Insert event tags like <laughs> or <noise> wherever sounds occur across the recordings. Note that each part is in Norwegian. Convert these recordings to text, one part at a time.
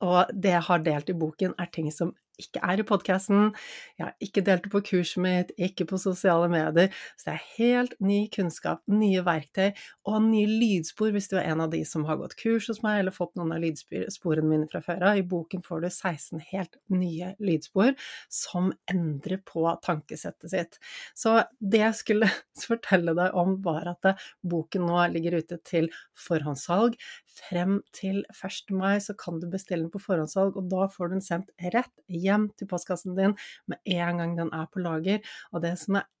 Og det jeg har delt i boken, er ting som ikke er i podkasten. Jeg har ikke delt det på kurset mitt, ikke på sosiale medier. Så det er helt ny kunnskap, nye verktøy og nye lydspor hvis du er en av de som har gått kurs hos meg eller fått noen av lydsporene mine fra før av. I boken får du 16 helt nye lydspor som endrer på tankesettet sitt. Så det jeg skulle <laughs> fortelle deg om, var at boken nå ligger ute til forhåndssalg. Frem til 1. mai så kan du bestille den på forhåndssalg, og da får du den sendt rett hjem til postkassen din med en gang den er på lager. Og det som er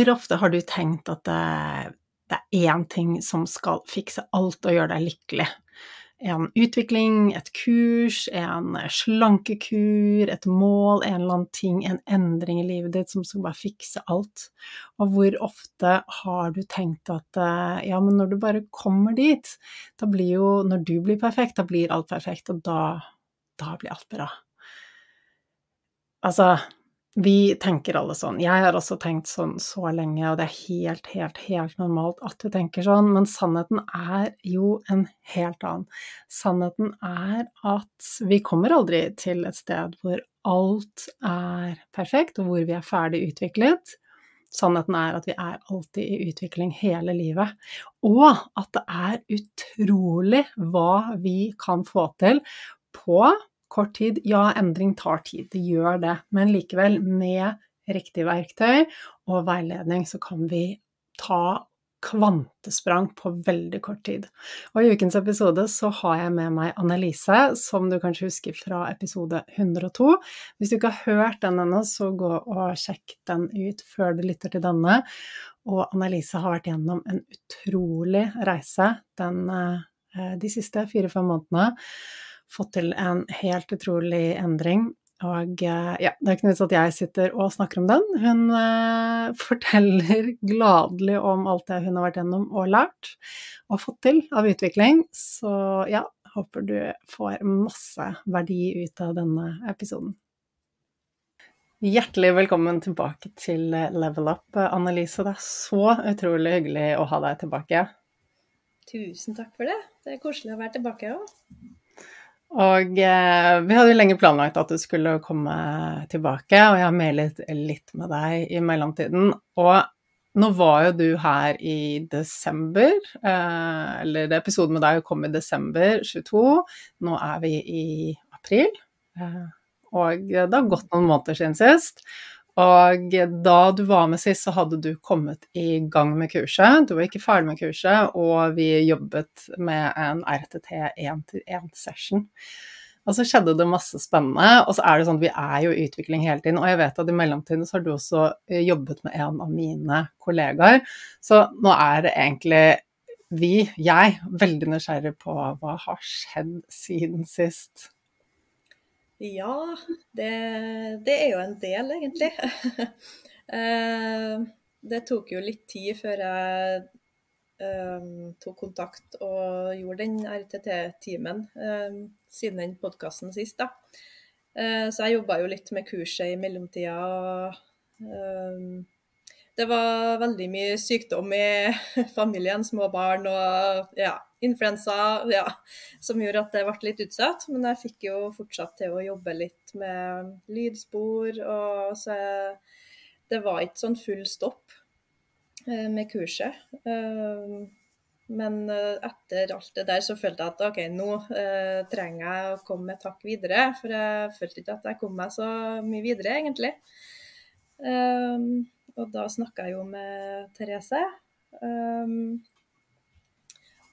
Hvor ofte har du tenkt at det, det er én ting som skal fikse alt og gjøre deg lykkelig? En utvikling, et kurs, en slankekur, et mål, en eller annen ting, en endring i livet ditt som skal bare fikse alt. Og hvor ofte har du tenkt at ja, men når du bare kommer dit, da blir jo Når du blir perfekt, da blir alt perfekt, og da, da blir alt bra. Altså, vi tenker alle sånn. Jeg har også tenkt sånn så lenge, og det er helt, helt, helt normalt at du tenker sånn, men sannheten er jo en helt annen. Sannheten er at vi kommer aldri til et sted hvor alt er perfekt, og hvor vi er ferdig utviklet. Sannheten er at vi er alltid i utvikling hele livet, og at det er utrolig hva vi kan få til på kort tid. Ja, endring tar tid, det gjør det, men likevel, med riktig verktøy og veiledning, så kan vi ta kvantesprang på veldig kort tid. Og I ukens episode så har jeg med meg Annelise, som du kanskje husker fra episode 102. Hvis du ikke har hørt den ennå, så gå og sjekk den ut før du lytter til denne. Og Annelise har vært gjennom en utrolig reise den, eh, de siste fire-fem månedene fått til en helt utrolig endring. Og eh, ja, det er ikke vits at jeg sitter og snakker om den. Hun eh, <laughs> forteller gladelig om alt det hun har vært gjennom og lært og fått til av utvikling. Så ja, håper du får masse verdi ut av denne episoden. Hjertelig velkommen tilbake til Level Up, Annelise. Det er så utrolig hyggelig å ha deg tilbake. Tusen takk for det. Det er koselig å være tilbake òg. Og eh, vi hadde jo lenge planlagt at du skulle komme tilbake, og jeg har mailet litt med deg i mellomtiden. Og nå var jo du her i desember, eh, eller episoden med deg kom i desember 22. Nå er vi i april, eh, og det har gått noen måneder siden sist. Og da du var med sist, så hadde du kommet i gang med kurset. Du var ikke ferdig med kurset, og vi jobbet med en RTT 1-til-1-session. Og så skjedde det masse spennende, og så er det sånn at vi er jo i utvikling hele tiden. Og jeg vet at i mellomtiden så har du også eh, jobbet med en av mine kollegaer. Så nå er det egentlig vi, jeg, veldig nysgjerrig på hva har skjedd siden sist. Ja, det, det, er jo en del, egentlig. <laughs> Eh, det tok jo litt tid før jeg um, tok kontakt og gjorde den RTT-timen um, siden den podkasten sist. da. Uh, så jeg jobba jo litt med kurset i mellomtida. Um, det var veldig mye sykdom i <laughs> familien, små barn og ja, influensa, ja, som gjorde at det ble litt utsatt. Men jeg fikk jo fortsatt til å jobbe litt med lydspor, og så det var ikke sånn full stopp eh, med kurset. Eh, men eh, etter alt det der så følte jeg at OK, nå trenger jeg å komme et hakk videre. For jeg følte ikke at jeg kom meg så mye videre, egentlig. Og da snakka jeg jo med Therese.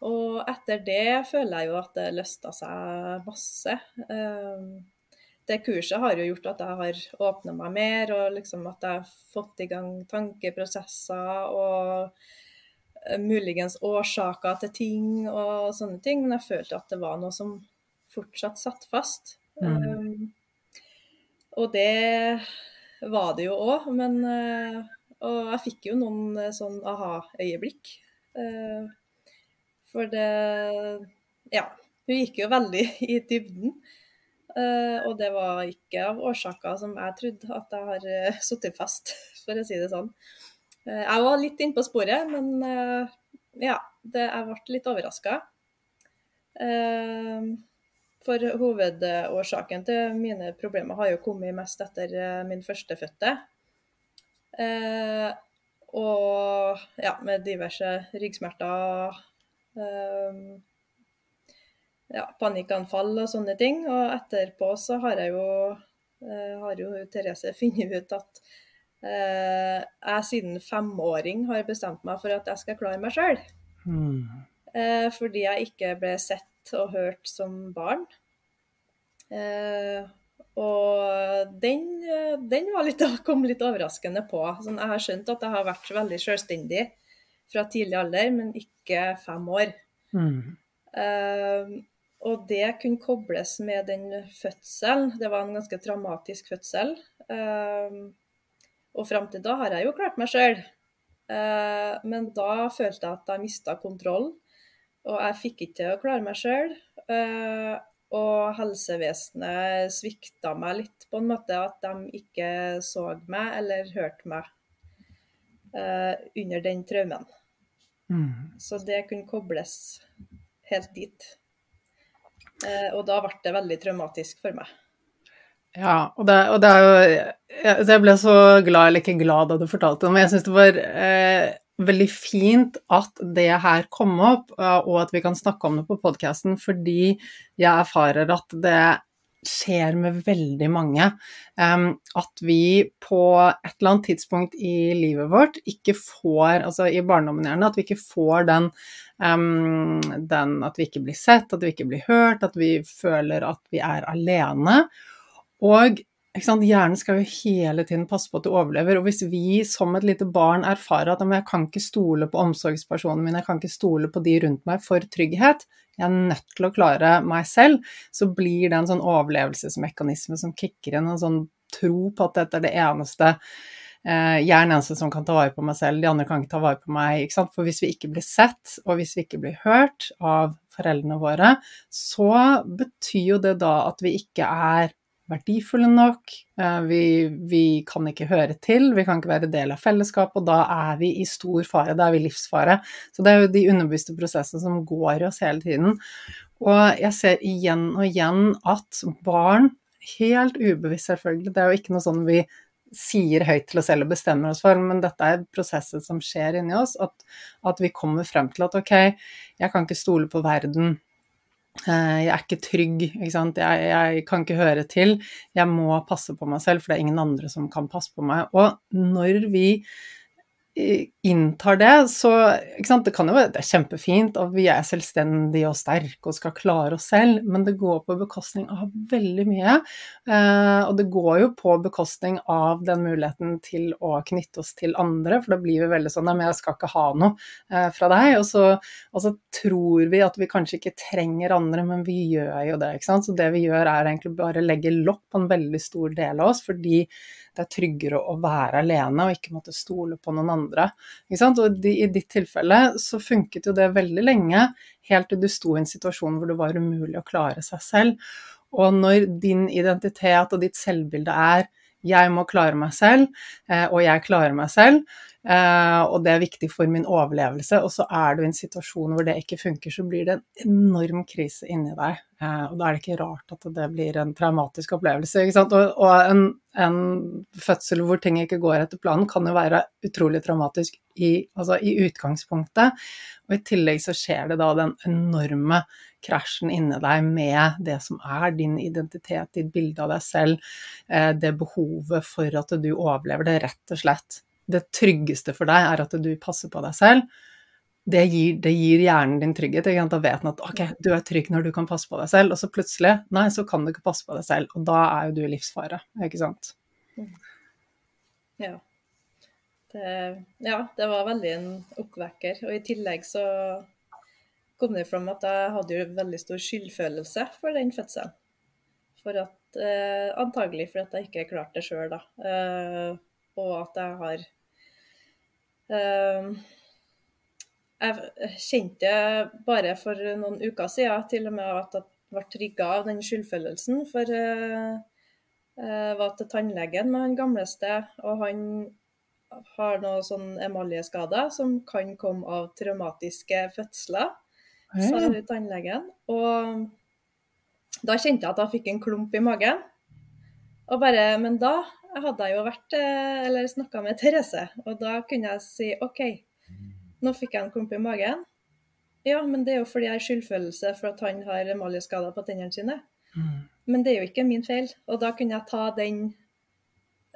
Og etter det føler jeg jo at det løsta seg masse. Um, det kurset har jo gjort at jeg har åpna meg mer, og liksom at jeg har fått i gang tankeprosesser og muligens årsaker til ting og sånne ting. Men jeg følte at det var noe som fortsatt satt fast. Mm. Og det var det jo òg, men uh, Og jeg fikk jo noen sånn aha-øyeblikk. Uh, for det Ja. Hun gikk jo veldig <laughs> i dybden. og det var ikke av årsaker som jeg trodde at jeg har uh, sittet fast, <laughs> for å si det sånn. jeg var litt inne på sporet, men ja, det, jeg ble litt overraska. For hovedårsaken til mine problemer har jo kommet mest etter eh, min førstefødte. Eh, og ja, med diverse ryggsmerter, eh, ja, panikkanfall og sånne ting. Og etterpå så har jeg jo, eh, har jo Therese funnet ut at eh, jeg siden femåring har bestemt meg for at jeg skal klare meg sjøl. Mm. Eh, fordi jeg ikke ble sett og hørt som barn. Eh, og den, den litt, kom litt overraskende på. Sånn, jeg har skjønt at jeg har vært veldig selvstendig fra tidlig alder, men ikke fem år. Mm. Uh, og det kunne kobles med den fødselen. Det var en ganske traumatisk fødsel. Uh, og fram til da har jeg jo klart meg sjøl. Uh, men da følte jeg at jeg mista kontroll og jeg fikk ikke til å klare meg sjøl. Og helsevesenet svikta meg litt, på en måte. At de ikke så meg eller hørte meg uh, under den traumen. Mm. Så det kunne kobles helt dit. Uh, og da ble det veldig traumatisk for meg. Ja, og det, og det, er jo Jeg ble så glad, eller ikke glad da du fortalte det, men jeg syns det var eh, veldig fint at det her kom opp, og at vi kan snakke om det på podkasten, fordi jeg erfarer at det skjer med veldig mange. Um, at vi på et eller annet tidspunkt i livet vårt ikke får, altså i barndommen at vi ikke får den, um, den At vi ikke blir sett, at vi ikke blir hørt, at vi føler at vi er alene. Og Hjernen skal jo hele tiden passe på at du overlever. Og hvis vi som et lite barn erfarer at jeg kan ikke stole på omsorgspersonen min, jeg kan ikke stole på de rundt meg for trygghet, jeg er nødt til å klare meg selv, så blir det en sånn overlevelsesmekanisme som kicker inn, en sånn tro på at dette er det eneste eh, jeg er den eneste som kan ta vare på meg selv, de andre kan ikke ta vare på meg. For hvis vi ikke blir sett, og hvis vi ikke blir hørt av foreldrene våre, så betyr jo det da at vi ikke er verdifulle nok, eh, vi, vi, kan ikke høre til, vi kan ikke være del av fellesskapet, og da er vi i stor fare, da er vi livsfare. Så det er jo de underbevisste prosessene som går i oss hele tiden. Og jeg ser igjen og igjen at barn, helt ubevisst selvfølgelig, det er jo ikke noe sånn vi sier høyt til oss selv og bestemmer oss for, men dette er prosesser som skjer inni oss, at, at vi kommer frem til at ok, jeg kan ikke stole på verden jeg er ikke trygg, ikke sant. Jeg, jeg, kan ikke høre til. Jeg må passe på meg selv, for det er ingen andre som kan passe på meg. Og når vi inntar det, så Det kan jo være det er kjempefint at vi er selvstendige og sterke og skal klare oss selv, men det går på bekostning av veldig mye. Eh, og det går jo på bekostning av den muligheten til å knytte oss til andre, for da blir vi veldig sånn Nei, men jeg skal ikke ha noe eh, fra deg. Og så, og så, tror vi at vi kanskje ikke trenger andre, men vi gjør jo det, ikke sant. Så det vi gjør er egentlig bare å legge lokk på en veldig stor del av oss, fordi det er tryggere å være alene og ikke måtte stole på noen andre. Og i ditt tilfelle så funket jo det veldig lenge, helt til du sto i en situasjon hvor det var umulig å klare seg selv. Og når din identitet og ditt selvbilde er 'jeg må klare meg selv', eh, og 'jeg klarer meg selv', Uh, og det er viktig for min overlevelse. Og så er du i en situasjon hvor det ikke funker, så blir det en enorm krise inni deg. Uh, og da er det ikke rart at det blir en traumatisk opplevelse. Og, en, en, fødsel hvor ting ikke går etter planen, kan jo være utrolig traumatisk i, altså i utgangspunktet. Og i tillegg så skjer det da den enorme krasjen inni deg med det som er din identitet, ditt bilde av deg selv, uh, det behovet for at du overlever det, rett og slett det tryggeste for deg er at du passer på deg selv, det gir, det gir hjernen din trygghet. Da vet den at ok, du er trygg når du kan passe på deg selv, og så plutselig, nei, så kan du ikke passe på deg selv, og da er jo du i livsfare, ikke sant. Mm. Ja. Det, ja, det var veldig en oppvekker. Og i tillegg så kom det fram at jeg hadde jo veldig stor skyldfølelse for den fødselen. For at eh, Antagelig fordi jeg ikke klarte det sjøl, da. Eh, og at jeg har eh, jeg kjente bare for noen uker siden til og med at jeg ble trigga av den skyldfølelsen. For jeg var til tannlegen med han gamleste, og han har noen sånn emaljeskader som kan komme av traumatiske fødsler, sa tannlegen. Og da kjente jeg at jeg fikk en klump i magen. Og bare Men da hadde jeg jo vært eh, eller snakka med Therese, og da kunne jeg si OK, nå fikk jeg en klump i magen. Ja, men det er jo fordi jeg har skyldfølelse for at han har emaljeskader på tennene sine. Mm. Men det er jo ikke min feil. Og da kunne jeg ta den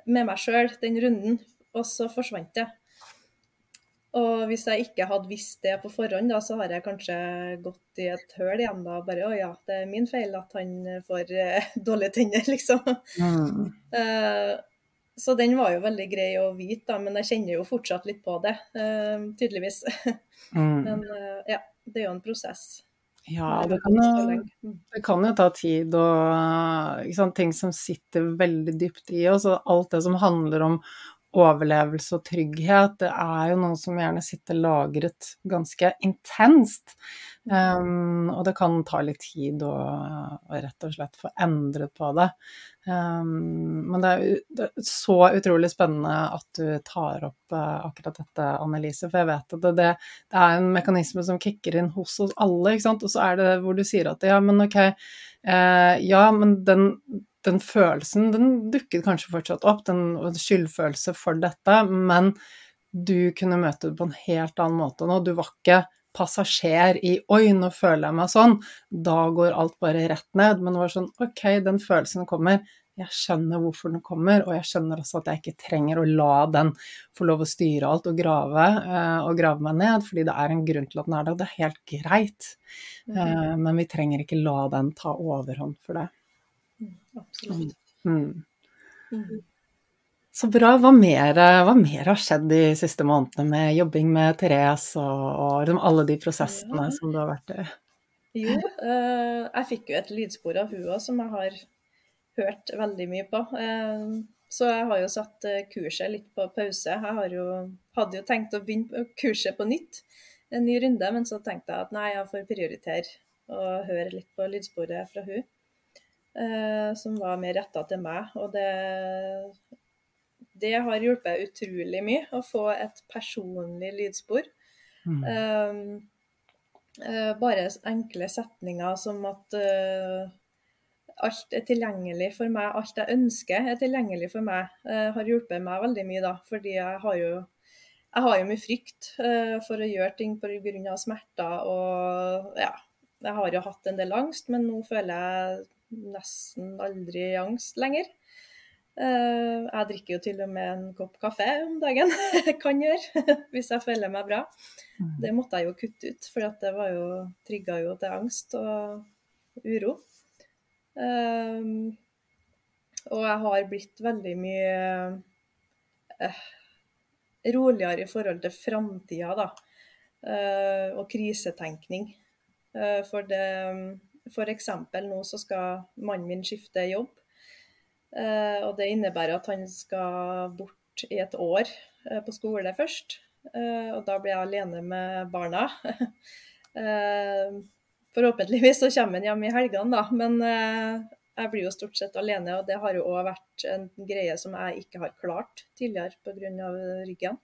med meg sjøl, den runden, og så forsvant det. Og hvis jeg ikke hadde visst det på forhånd, da, så har jeg kanskje gått i et høl igjen da. Bare å ja, det er min feil at han får uh, <laughs> dårlige tenner, liksom. Mm. Uh, så den var jo veldig grei å vite, da, men jeg kjenner jo fortsatt litt på det, uh, tydeligvis. <laughs> Mm. men ja, det er jo en prosess. Ja, det kan, jo, mm. det kan jo ta tid og sant, ting som sitter veldig dypt i oss. Og alt det som handler om overlevelse og trygghet, det er jo noe som gjerne sitter lagret ganske intenst. Um, og det kan ta litt tid å, rett og slett få endret på det. Um, men det er, det er, så utrolig spennende at du tar opp uh, akkurat dette, Annelise, for jeg vet at det, det, det, er en mekanisme som kicker inn hos oss alle, ikke sant. Og så er det hvor du sier at ja, men ok, uh, ja, men den den følelsen, den dukket kanskje fortsatt opp, den skyldfølelse for dette, men du kunne møte det på en helt annen måte nå. Du var ikke passasjer i 'oi, nå føler jeg meg sånn', da går alt bare rett ned. Men det var sånn 'ok, den følelsen kommer', jeg skjønner hvorfor den kommer, og jeg skjønner også at jeg ikke trenger å la den få lov å styre alt og grave, eh, og grave meg ned, fordi det er en grunn til at den er der, og det er helt greit. Mm -hmm. Men vi trenger ikke la den ta overhånd for det. Mm, absolutt. Mm. Mm. Så bra. Hva mer, hva mer, har skjedd de siste månedene med jobbing med Therese og, og liksom alle de prosessene ja. som du har vært i? Jo, eh, jeg fikk jo et lydspor av hua som jeg har hørt veldig mye på. Eh, så jeg har jo satt eh, kurset litt på pause. Jeg jo, hadde jo tenkt å begynne kurset på nytt, en ny runde, men så tenkte jeg at nei, jeg får prioritere å høre litt på lydsporet fra hun. Som var mer retta til meg. Og det det har hjulpet utrolig mye å få et personlig lydspor. Mm. Um, uh, bare enkle setninger som at uh, alt er tilgjengelig for meg, alt jeg ønsker er tilgjengelig for meg, uh, har hjulpet meg veldig mye da. Fordi jeg har jo, jeg har jo mye frykt for å gjøre ting pga. smerter og ja. Jeg har jo hatt en del angst, men nå føler jeg nesten aldri angst lenger. Eh, jeg drikker jo til og med en kopp kaffe om dagen, <laughs> kan gjøre, <laughs> hvis jeg føler meg bra. Mm. Det måtte jeg jo kutte ut, for det var jo, trigga jo til angst og uro. Um, og jeg har blitt veldig mye uh, roligere i forhold til framtida, da. Og krisetenkning. For det F.eks. nå så skal mannen min skifte jobb. Eh, og det innebærer at han skal bort i et år eh, på skole først. Eh, og da blir jeg alene med barna. <laughs> Forhåpentligvis så kommer han hjem i helgene, da. Men jeg blir jo stort sett alene, og det har jo òg vært en greie som jeg ikke har klart tidligere pga. ryggen.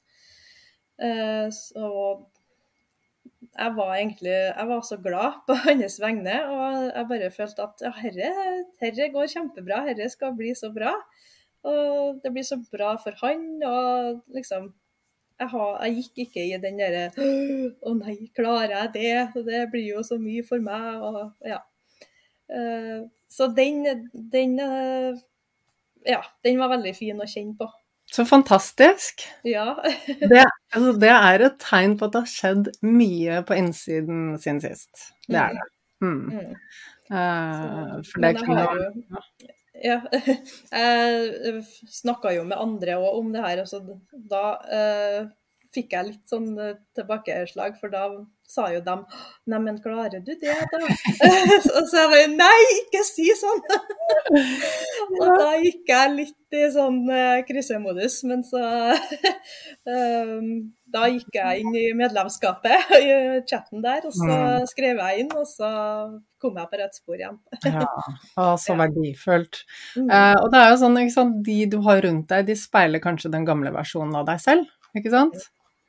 Så jeg var egentlig jeg var så glad på <laughs> hans vegne. Og jeg bare følte at ja, herre, herre går kjempebra, herre skal bli så bra. Og det blir så bra for han. Og liksom Jeg, har, jeg gikk ikke i den derre <gasps> Å nei, klarer jeg det? Det blir jo så mye for meg. Og ja. Eh, så den, den eh, Ja, den var veldig fin å kjenne på. Så fantastisk. Ja. <laughs> det, altså, det, er et tegn på at det har skjedd mye på innsiden siden sist. Det er det. Mm. Mm. Uh, for det kunne jo ja, <laughs> jeg snakka jo med andre òg om det her. Altså, da uh, fikk jeg litt sånn uh, tilbakeslag, for da sa jo de Neimen, klarer du det, da? <laughs> og så jeg bare Nei, ikke si sånn! <laughs> og da gikk jeg litt i sånn uh, krisemodus, men så um, <laughs> Da gikk jeg inn i medlemskapet i chatten der, og så mm. skrev jeg inn, og så kom jeg på rett spor igjen. ja, å, så verdifullt. Mm. Uh, og det er jo sånn, ikke sant, de du har rundt deg, de speiler kanskje den gamle versjonen av deg selv, ikke sant?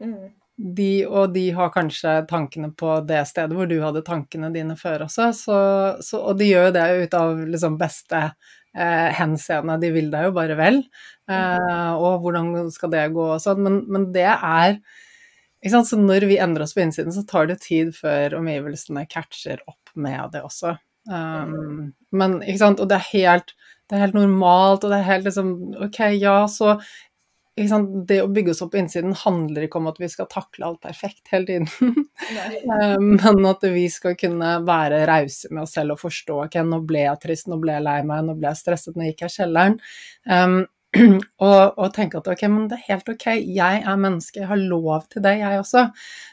Mm de, og de har kanskje tankene på det stedet hvor du hadde tankene dine før også, så, så, og de gjør jo det ut av liksom beste eh, henseende, de vil deg jo bare vel, eh, og hvordan skal det gå og sånn, men, men, det er Så når vi endrer oss på innsiden, så tar det tid før omgivelsene catcher opp med det også. Um, men ikke sant, og det er helt det er helt normalt, og det er helt liksom Ok, ja, så det å bygge oss opp på innsiden handler ikke om at vi skal takle alt perfekt hele tiden. <laughs> Eh, men at vi skal kunne være rause med oss selv og forstå ok, nå ble jeg trist, nå ble jeg lei meg, nå ble jeg stresset, nå gikk jeg i kjelleren. Um, <clears throat> og, og, tenke at ok, men det er helt ok, jeg er menneske, jeg har lov til det, jeg også.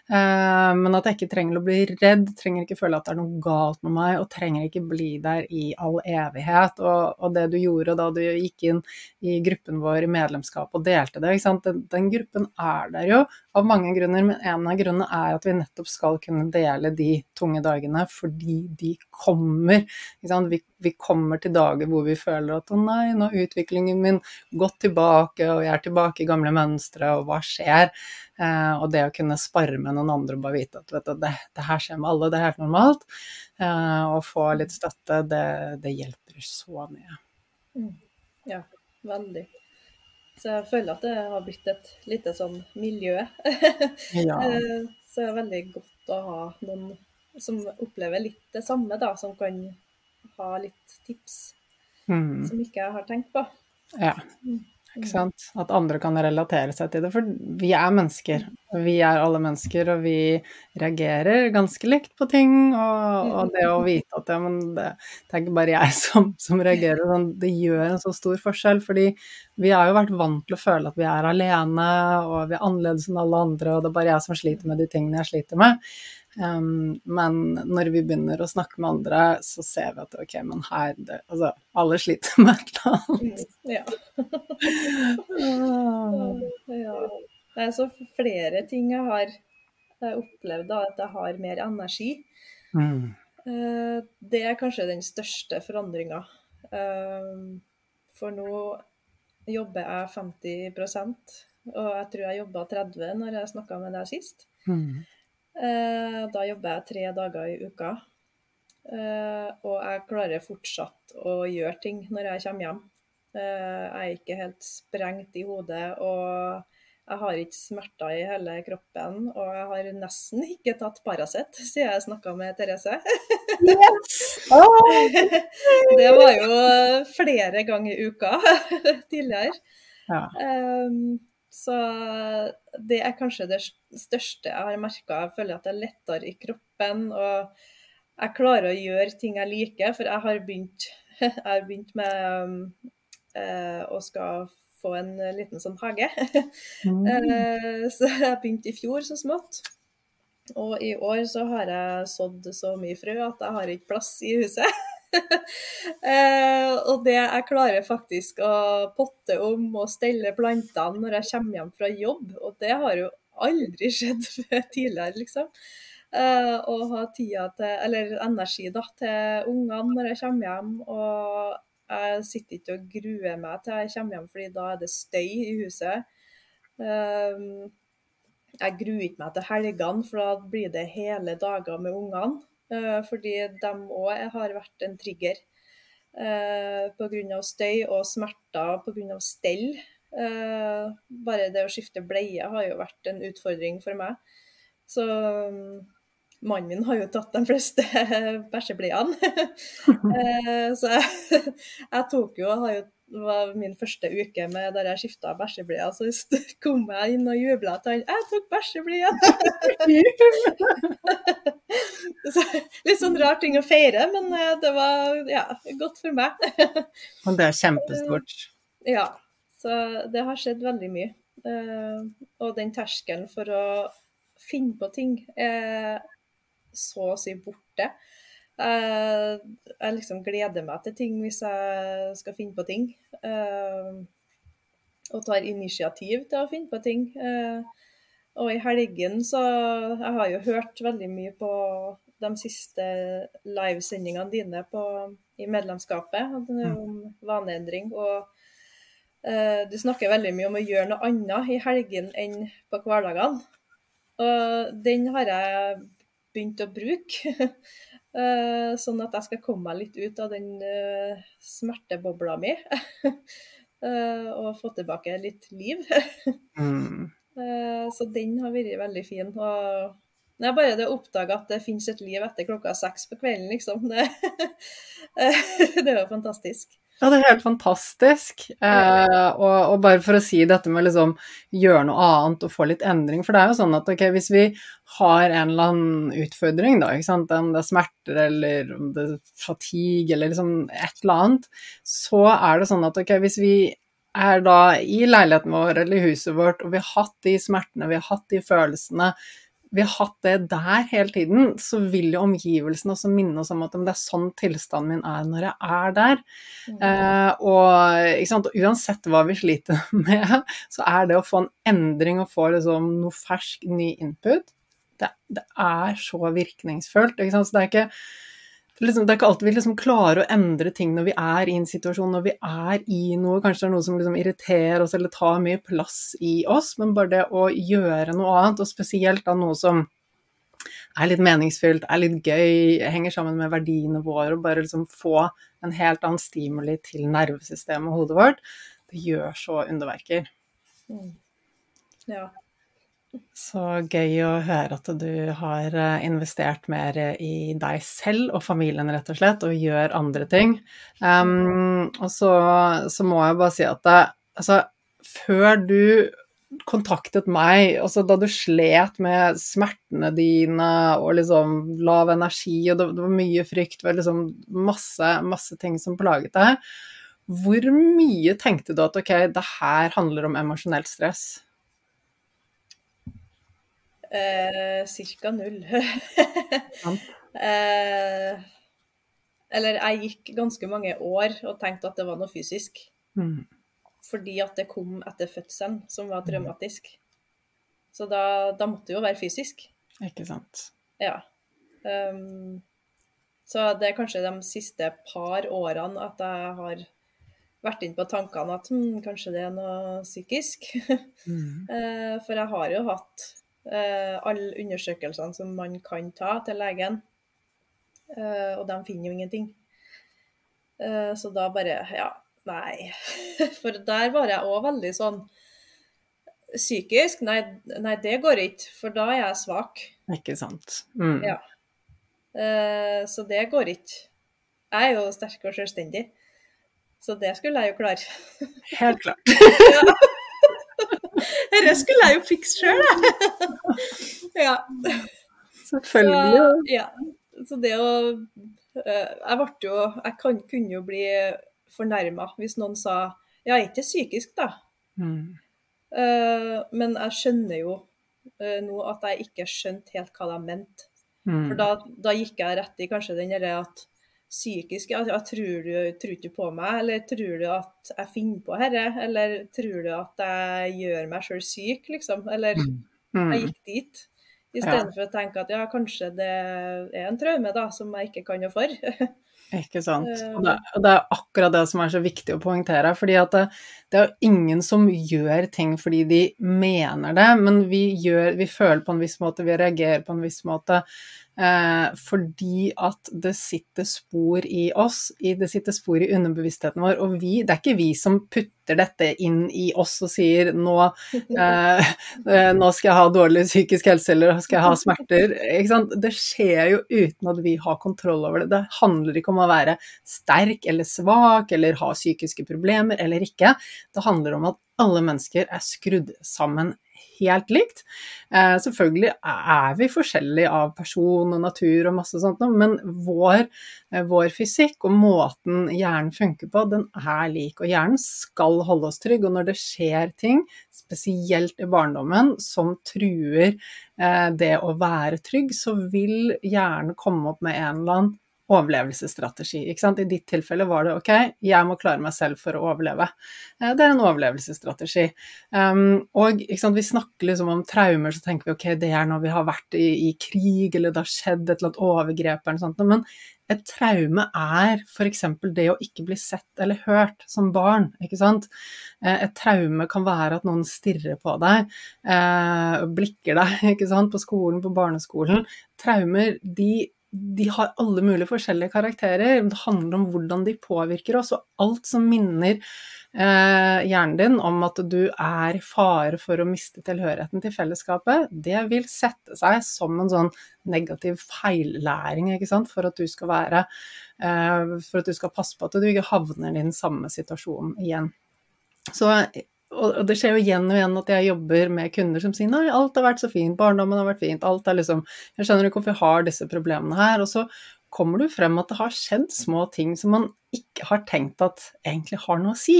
Eh, men at jeg ikke trenger å bli redd, trenger ikke føle at det er noe galt med meg, og trenger ikke bli der i all evighet. Og, og det du gjorde da du gikk inn i gruppen vår i medlemskap og delte det, den, den, gruppen er der jo av mange grunner, men en av grunnene er at vi nettopp skal kunne dele de tunge dagene fordi de kommer. Vi, vi, kommer til dager hvor vi føler at å nei, nå har utviklingen min gått tilbake, og jeg er tilbake i gamle mønstre, og hva skjer? Eh, og det å kunne spare med noen andre og bare vite at du, det, det, her skjer med alle, det er helt normalt. Eh, og få litt støtte, det, det hjelper så mye. Mm. Ja, veldig. Så jeg føler at det har blitt et lite sånn miljø. <laughs> ja. Eh, så det er veldig godt å ha noen som opplever litt det samme, da, som kan ha litt tips mm. som ikke jeg har tenkt på. Ja, ikke sant. At andre kan relatere seg til det. For vi er mennesker. Vi er alle mennesker, og vi reagerer ganske likt på ting. Og, og det å vite at ja, men det, det, er ikke bare jeg som, som reagerer, sånn, det gjør en så stor forskjell. Fordi vi har jo vært vant til å føle at vi er alene, og vi er annerledes enn alle andre, og det er bare jeg som sliter med de tingene jeg sliter med. Um, men når vi begynner å snakke med andre, så ser vi at ok, men her det, Altså, alle sliter <laughs> med et eller annet. Mm, ja. ja. Det er så flere ting jeg har opplevd, da, at jeg har mer energi. Mm. Uh, det er kanskje den største forandringa. For nå jobber jeg 50% og jeg tror jeg jobba 30 når jeg snakka med deg sist. Mm. Eh, da jobber jeg tre dager i uka. Eh, og jeg klarer fortsatt å gjøre ting når jeg kommer hjem. Eh, jeg er ikke helt sprengt i hodet, og jeg har ikke smerter i hele kroppen. Og jeg har nesten ikke tatt Paracet <laughs> siden jeg snakka med Therese. Yes. <laughs> Oh. det var jo flere ganger i uka <laughs> tidligere. Ja. Um, så det er kanskje det største jeg har merka. Jeg føler at det er lettere i kroppen. Og jeg klarer å gjøre ting jeg liker, for jeg har begynt, <laughs> jeg har begynt med eh, å skal få en liten sånn hage. <laughs> Mm. eh, så jeg begynte i fjor så smått. Og i år så har jeg sådd så mye frø at jeg har ikke plass i huset. <laughs> eh, og det jeg klarer faktisk å potte om og stelle plantene når jeg kommer hjem fra jobb, og det har jo aldri skjedd <laughs> tidligere, liksom. Å ha tida til, eller energi da, til ungene når jeg kommer hjem. og jeg sitter ikke og gruer meg til jeg kommer hjem, fordi da er det støy i huset. Uh, jeg gruer ikke meg til helgene, for da blir det hele dager med ungene. Uh, fordi de òg har vært en trigger Uh, pga. støy og smerter pga. stell. Eh, bare det å skifte bleie har jo vært en utfordring for meg. Så mm, mannen min har jo tatt de fleste <laughs> bæsjebleiene. <laughs> så jeg, <laughs> jeg, tok jo, har jo det var min første uke med der jeg skifta bæsjebleier. Så kom jeg inn og jubla til han 'Jeg tok bæsjebleia!' litt sånn rar ting å feire, men eh, det var ja, godt for meg. Og det er kjempestort. Ja. Så det har skjedd veldig mye. Eh, og den terskelen for å finne på ting er så å si borte. Uh, jeg liksom gleder meg til ting hvis jeg skal finne på ting. Uh, og tar initiativ til å finne på ting. Og i helgen så Jeg har jo hørt veldig mye på de siste livesendingene dine på, i medlemskapet mm. om vaneendring. Og du snakker veldig mye om å gjøre noe annet i helgen enn på hverdagene. Og den har jeg begynt å bruke. <laughs> Eh, sånn at jeg skal komme meg litt ut av den uh, smertebobla mi. <laughs> og få tilbake litt liv. <laughs> mm. så den har vært veldig fin. Og det er bare det å oppdage at det finnes et liv etter klokka seks på kvelden, liksom. Det, det er jo fantastisk. Ja, det er helt fantastisk. Eh, og, og, bare for å si dette med liksom gjøre noe annet og få litt endring. For det er jo sånn at ok, hvis vi har en eller annen utfordring, da, ikke sant, om det er smerter eller om det er fatigue eller liksom et eller annet, så er det sånn at ok, hvis vi er da i leiligheten vår eller i huset vårt, og vi har hatt de smertene, vi har hatt de følelsene, vi har hatt det der hele tiden, så vil jo omgivelsene også minne oss om at det er sånn tilstanden min er når jeg er der. Mm. Eh, og uansett hva vi sliter <laughs> med, så er det å få en endring og få liksom noe fersk, ny input, det, det er så virkningsfullt. Så det er ikke Liksom, det er ikke alltid vi liksom klarer å endre ting når vi er i en situasjon, når vi er i noe, kanskje det er noe som liksom irriterer oss eller tar mye plass i oss, men bare det å gjøre noe annet, og spesielt da noe som er litt meningsfylt, er litt gøy, henger sammen med verdiene våre, og bare liksom få en helt annen stimuli til nervesystemet og hodet vårt, det gjør så underverker. Mm. Ja, så gøy å høre at du har eh, investert mer i deg selv og familien, rett og slett, og gjør andre ting. Um, og så, så, må jeg bare si at det, altså, før du kontaktet meg, altså da du slet med smertene dine og liksom lav energi, og det, var mye frykt, det var liksom masse, masse ting som plaget deg, hvor mye tenkte du at ok, det her handler om emosjonelt stress? Eh, cirka null. <laughs> eh, eller jeg gikk ganske mange år og tenkte at det var noe fysisk. Mm. Fordi at det kom etter fødselen, som var traumatisk. Så da, da måtte det jo være fysisk. Ikke sant. Ja. Um, så det er kanskje de siste par årene at jeg har vært inn på tankene at hm, kanskje det er noe psykisk. <laughs> Mm. for jeg har jo hatt alle undersøkelsene som man kan ta til legen. Eh, og de finner jo ingenting. Eh, så da bare Ja, nei. <laughs> For der var jeg òg veldig sånn Psykisk? Nei, nei, det går ikke, for da er jeg svak. Ikke sant. Mm. Ja. Så det går ikke. Jeg er jo sterk og selvstendig. Så det skulle jeg jo klare. Helt klart. <laughs> ja. Dette skulle jeg jo fikse sjøl, jeg. <laughs> ja. Selvfølgelig. Så, ja. Så det å eh, Jeg ble jo Jeg kan, kunne jo bli fornærma hvis noen sa Ja, ikke psykisk, da. Mm. Uh, men jeg skjønner jo uh, nå at jeg ikke skjønte helt hva de mente. Mm. For da, da, gikk jeg rett i kanskje den derre at psykisk ja, tror du tror ikke på meg, eller tror du at jeg finner på dette, eller tror du at jeg gjør meg sjøl syk, liksom? Eller mm. Mm. jeg gikk dit. Istedenfor ja. å tenke at ja, kanskje det er en traume da, som jeg ikke kan noe for. <laughs> Ikke sant. Og det, og det, er akkurat det som er så viktig å poengtere. fordi at det, det er jo ingen som gjør ting fordi de mener det, men vi, gjør, vi føler på en viss måte, vi reagerer på en viss måte. Eh, fordi at det sitter spor i oss, det sitter spor i underbevisstheten vår. Og vi, det er ikke vi som putter dette inn i oss og sier nå, eh, <laughs> eh nå skal jeg ha dårlig psykisk helse eller skal jeg ha smerter. Det skjer jo uten at vi har kontroll over det. Det handler ikke om å være sterk eller svak eller ha psykiske problemer eller ikke. Det handler om at alle mennesker er skrudd sammen helt likt. Eh, selvfølgelig er vi forskjellige av person og natur og masse sånt, men vår, eh, vår, fysikk og måten hjernen funker på, den er lik. Og hjernen skal holde oss trygg. Og når det skjer ting, spesielt i barndommen, som truer eh, det å være trygg, så vil hjernen komme opp med en eller annen overlevelsesstrategi. I ditt tilfelle var det ok, jeg må klare meg selv for å overleve. Eh, det er en overlevelsesstrategi. Um, og vi snakker liksom om traumer, så tenker vi ok, det er når vi har vært i, i krig, eller det har skjedd et eller annet overgrep eller noe sånt. Men et traume er f.eks. det å ikke bli sett eller hørt som barn. ikke sant? Eh, et traume kan være at noen stirrer på deg, eh, blikker deg <laughs> ikke sant? på skolen, på barneskolen. Traumer de de har alle mulige forskjellige karakterer. Det handler om hvordan de påvirker oss. Og alt som minner eh, hjernen din om at du er i fare for å miste tilhørigheten til fellesskapet, det vil sette seg som en sånn negativ feillæring for at være eh, For at du skal passe på at du ikke havner i den samme situasjonen igjen. Så og det skjer jo igjen og igjen at jeg jobber med kunder som sier nei, alt har vært så fint, barndommen har vært fint, alt er liksom Jeg skjønner ikke hvorfor jeg har disse problemene her. Og så kommer jo frem at det har skjedd små ting som man ikke har tenkt at egentlig har noe å si.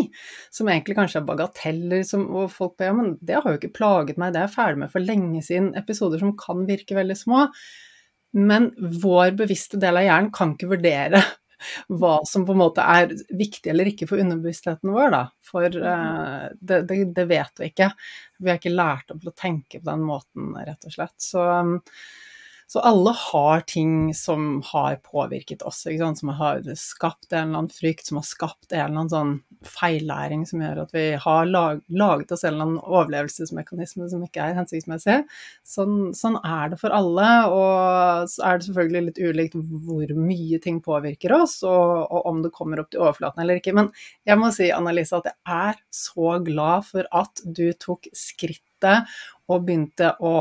Som egentlig kanskje er bagateller, som, og folk ber ja, men det har jo ikke plaget meg, det er jeg ferdig med for lenge siden. Episoder som kan virke veldig små. Men vår bevisste del av hjernen kan ikke vurdere hva som på en måte er viktig eller ikke for underbevisstheten vår, da. For uh, det, det, det, vet vi ikke. Vi har ikke lært opp til å tenke på den måten, rett og slett. Så um, så alle har ting som har påvirket oss, som har skapt en eller annen frykt, som har skapt en eller annen sånn feillæring som gjør at vi har lag, laget oss en eller annen overlevelsesmekanisme som ikke er hensiktsmessig. Sånn, sånn, er det for alle, og så er det selvfølgelig litt ulikt hvor mye ting påvirker oss, og, og om det kommer opp til overflaten eller ikke. Men jeg må si, Annalise, at jeg er så glad for at du tok skrittet og begynte å,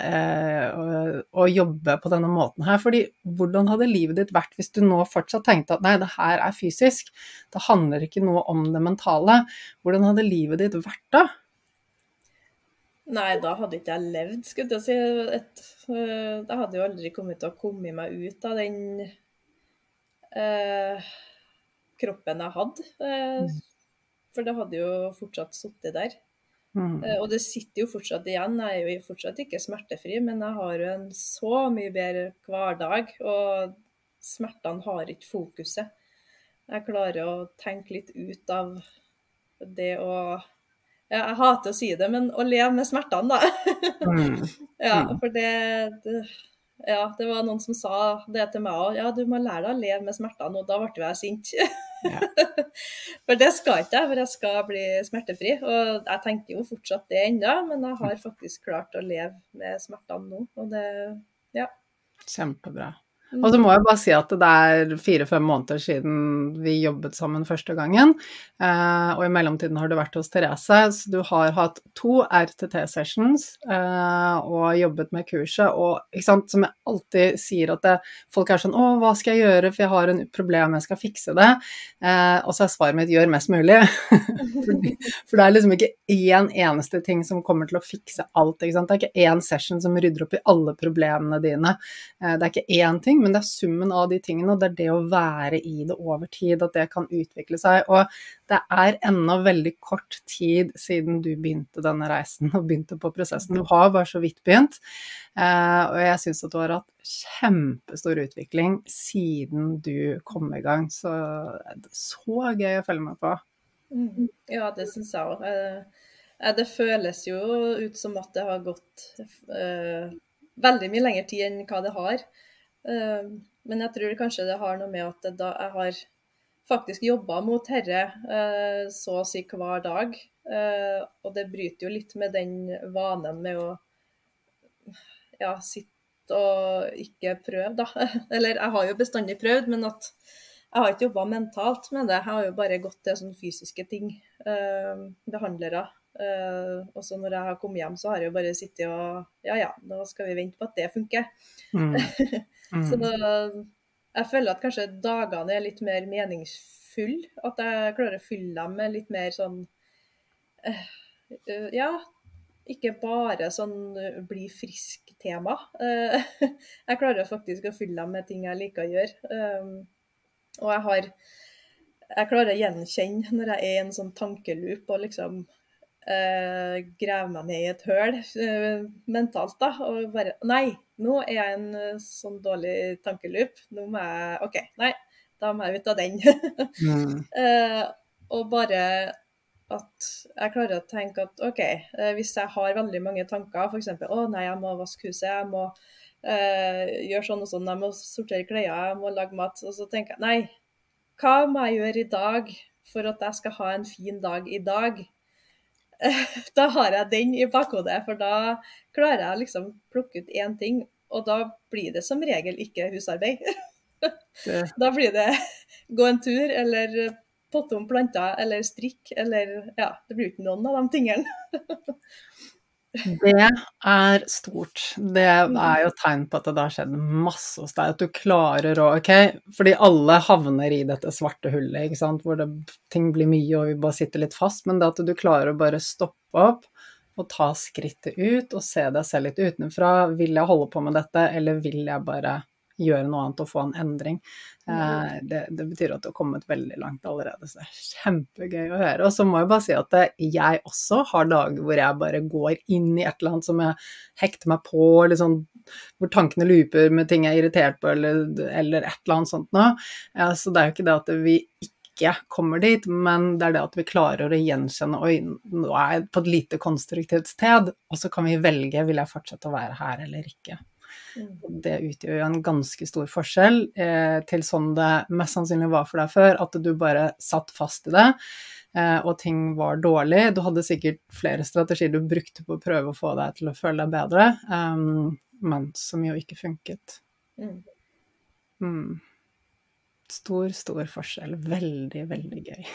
eh, å, jobbe på denne måten her. Fordi hvordan hadde livet ditt vært hvis du nå fortsatt tenkte at nei, det her er fysisk, det handler ikke noe om det mentale. Hvordan hadde livet ditt vært da? Nei, da hadde ikke jeg levd, skulle jeg si. Et, uh, jeg hadde jo aldri kommet til å komme meg ut av den uh, kroppen jeg hadde. Uh, for det hadde jo fortsatt sittet der. Mm. Eh, og det sitter jo fortsatt igjen. Jeg er jo fortsatt ikke smertefri, men jeg har jo en så mye bedre hverdag. Og smertene har ikke fokuset. Jeg klarer å tenke litt ut av det å Jeg hater å si det, men å leve med smertene, da. <laughs> Mm. ja, mm. for det, det ja, det var noen som sa det til meg òg. Ja, du må lære deg å leve med smertene. Og da ble jeg sint. <laughs> Ja. <laughs> for det skal ikke jeg, for jeg skal bli smertefri. Og jeg tenker jo fortsatt det ennå, men jeg har faktisk klart å leve med smertene nå. Og det, ja. Kjempebra. Og så må jeg bare si at det er fire-fem måneder siden vi jobbet sammen første gangen. Eh, og i mellomtiden har du vært hos Therese, så du har hatt to RTT-sessions eh, og jobbet med kurset. Og sant, som jeg alltid sier at det, folk er sånn Å, hva skal jeg gjøre, for jeg har en problem, jeg skal fikse det. Eh, og så er svaret mitt gjør mest mulig. <laughs> for det er liksom ikke én eneste ting som kommer til å fikse alt. Det er ikke én session som rydder opp i alle problemene dine. det er ikke én ting men det er summen av de tingene, og det er det å være i det over tid, at det kan utvikle seg. Og det er ennå veldig kort tid siden du begynte denne reisen og begynte på prosessen. Du har bare så vidt begynt, eh, og jeg syns at du har hatt kjempestor utvikling siden du kom i gang. Så det er så gøy å følge med på. Mm. Ja, det syns jeg òg. Eh, det føles jo ut som at det har gått uh, veldig mye lengre tid enn hva det har. Ehm, men jeg tror kanskje det har noe med at jeg har faktisk jobba mot herre eh, så å si hver dag. Eh, og det bryter jo litt med den vanen med å ja, sitte og ikke prøve, da. <laughs> Eller jeg har jo bestandig prøvd, men at jeg har ikke jobba mentalt med det. Jeg har jo bare gått til sånne fysiske ting. Ehm, behandlere. Uh, og så når jeg har kommet hjem, så har jeg jo bare sittet og Ja ja, nå skal vi vente på at det funker. Mm. <laughs> Mm. så da, jeg føler at kanskje dagene er litt mer meningsfulle. At jeg klarer å fylle dem med litt mer sånn uh, uh, Ja, ikke bare sånn bli frisk-tema. <laughs> jeg klarer faktisk å fylle dem med ting jeg liker å gjøre. Um, og jeg har Jeg klarer å gjenkjenne når jeg er i en sånn tankeloop og liksom uh, grave meg ned i et høl uh, mentalt, da. Og bare Nei, nå er jeg en uh, sånn dårlig tankeloop. Nå må jeg OK, nei, da må jeg ut av den. <laughs> mm. og bare at jeg klarer å tenke at OK, hvis jeg har veldig mange tanker, f.eks. å nei, jeg må vaske huset, jeg må gjøre sånn og sånn, jeg må sortere klær, jeg må lage mat. Og så tenker jeg nei, hva må jeg gjøre i dag for at jeg skal ha en fin dag i dag? <laughs> da har jeg den i bakhodet, for da klarer jeg liksom plukke ut én ting, og da blir det som regel ikke husarbeid. <laughs> da blir det <laughs> gå en tur, eller potte om planter, eller strikk, eller Ja, det blir ikke noen av de tingene. Det er stort. Det er jo tegn på at det har skjedd masse hos deg. At du klarer å Ok, fordi alle havner i dette svarte hullet, ikke sant, hvor det, ting blir mye og vi bare sitter litt fast. Men det at du klarer å bare stoppe opp og ta skrittet ut og se deg selv litt utenfra. Vil jeg holde på med dette, eller vil jeg bare gjøre noe annet og få en endring. Eh, det, det, betyr at du har kommet veldig langt allerede, så det er kjempegøy å høre. Og så må jeg bare si at jeg også har dager hvor jeg bare går inn i et eller annet som jeg hekter meg på, eller sånn hvor tankene looper med ting jeg er irritert på, eller, eller et eller annet sånt noe. Eh, så det er jo ikke det at vi ikke kommer dit, men det er det at vi klarer å gjenkjenne Oi, nå er jeg på et lite konstruktivt sted, og så kan vi velge vil jeg fortsette å være her eller ikke. Mm. Det utgjør jo en ganske stor forskjell eh, til sånn det mest sannsynlig var for deg før, at du bare satt fast i det, eh, og ting var dårlig. Du hadde sikkert flere strategier du brukte på å prøve å få deg til å føle deg bedre, um, men som jo ikke funket. Mm. Mm stor, stor forskjell. Veldig, veldig gøy.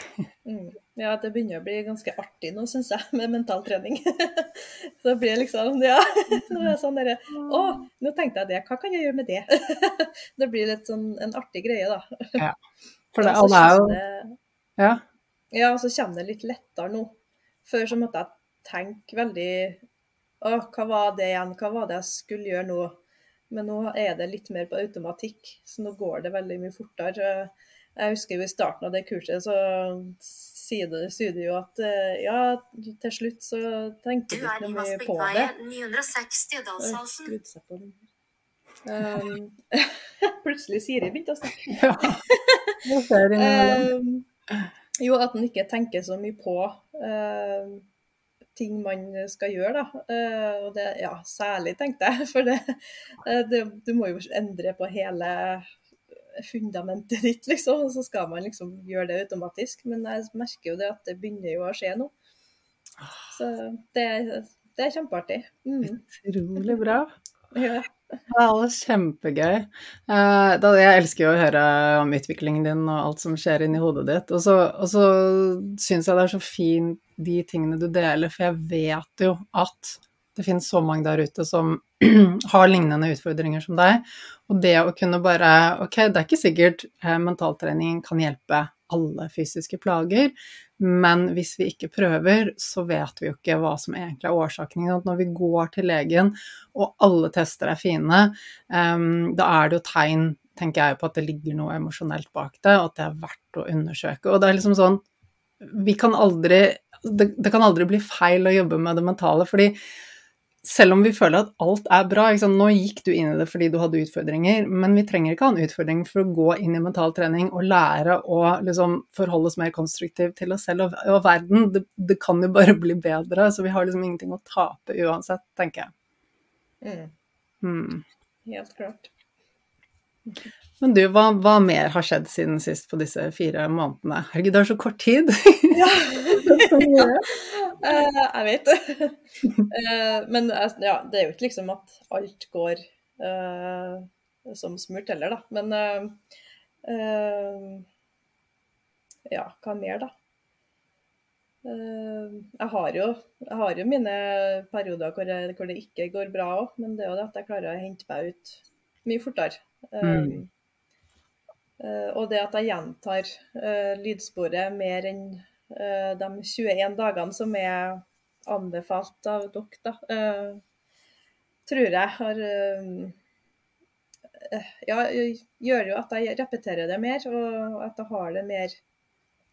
Ja, det begynner å bli ganske artig nå, syns jeg, med mentaltrening. <laughs> så blir det liksom Ja, <laughs> nå er det sånn derre Å, nå tenkte jeg det, hva kan jeg gjøre med det? <laughs> det blir litt sånn en artig greie, da. ja. For det, alle er jo Ja. Ja, så kommer det litt lettere nå. Før så måtte jeg tenke veldig Å, hva var det igjen? Hva var det jeg skulle gjøre nå? Men nå er det litt mer på automatikk, så nå går det veldig mye fortere. Jeg husker jo i starten av det kurset så sier det, sier det jo at eh, ja, til slutt så tenkte du ikke noe mye på det. 960 Dalsalsen. Um, <laughs> plutselig Siri begynte å snakke. <laughs> Ja. um, jo, at en ikke tenker så mye på uh, ting man skal gjøre, da. Uh, og det, ja, særlig, tenkte jeg. <laughs> For det, uh, det, du må jo endre på hele fundamentet ditt, liksom. Og så skal man liksom gjøre det automatisk. Men jeg merker jo det at det begynner jo å skje nå. Så det, det er kjempeartig. Mm. Utrolig bra. <laughs> Ja. Det er kjempegøy. Eh, jeg elsker jo å høre om utviklingen din og alt som skjer inni hodet ditt. Og så, og så syns jeg det er så fint de tingene du deler, for jeg vet jo at det finnes så mange der ute som <clears throat> har lignende utfordringer som deg. Og det å kunne bare Ok, det er ikke sikkert mentaltreningen kan hjelpe alle fysiske plager, men hvis vi ikke prøver, så vet vi jo ikke hva som egentlig er årsaken. Når vi går til legen og alle tester er fine, um, da er det jo tegn, tenker jeg, på at det ligger noe emosjonelt bak det, og at det er verdt å undersøke. Og det er liksom sånn Vi kan aldri det, det kan aldri bli feil å jobbe med det mentale, fordi selv om vi føler at alt er bra Nå gikk du inn i det fordi du hadde utfordringer, men vi trenger ikke ha en utfordring for å gå inn i mental trening og lære å liksom forholde oss mer konstruktivt til oss selv og, og verden. Det, det, kan jo bare bli bedre, så vi har liksom ingenting å tape uansett, tenker jeg. Mm. Mm. Helt klart. Men du, hva, hva, mer har skjedd siden sist på disse fire månedene? Herregud, det er så kort tid! <laughs> ja. ja. Uh, jeg vet det. Uh, men uh, ja, det er jo ikke liksom at alt går som smurt heller, da. Men ja, hva mer, da? Jeg har, jo, jeg har jo mine perioder hvor, jeg, hvor det ikke går bra òg, men det er jo det at jeg klarer å hente meg ut mye fortere. Mm. Uh, og det at jeg gjentar uh, lydsporet mer enn uh, de 21 dagene som er anbefalt av dere, da, tror jeg har Ja, gjør jo at jeg repeterer det mer, og at jeg har det mer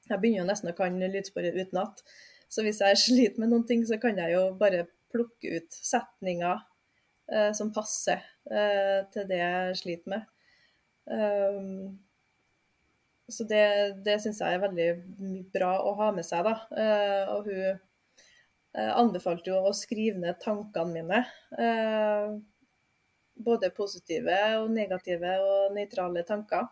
Jeg begynner jo nesten å kan lydsporet utenat. Så hvis jeg <laughs> sliter med noen ting, så kan jeg jo bare plukke ut setninger som passer til det jeg sliter med. Um, så det, det syns jeg er veldig bra å ha med seg. da. Uh, og hun uh, anbefalte jo å skrive ned tankene mine. Uh, både positive og negative og nøytrale tanker.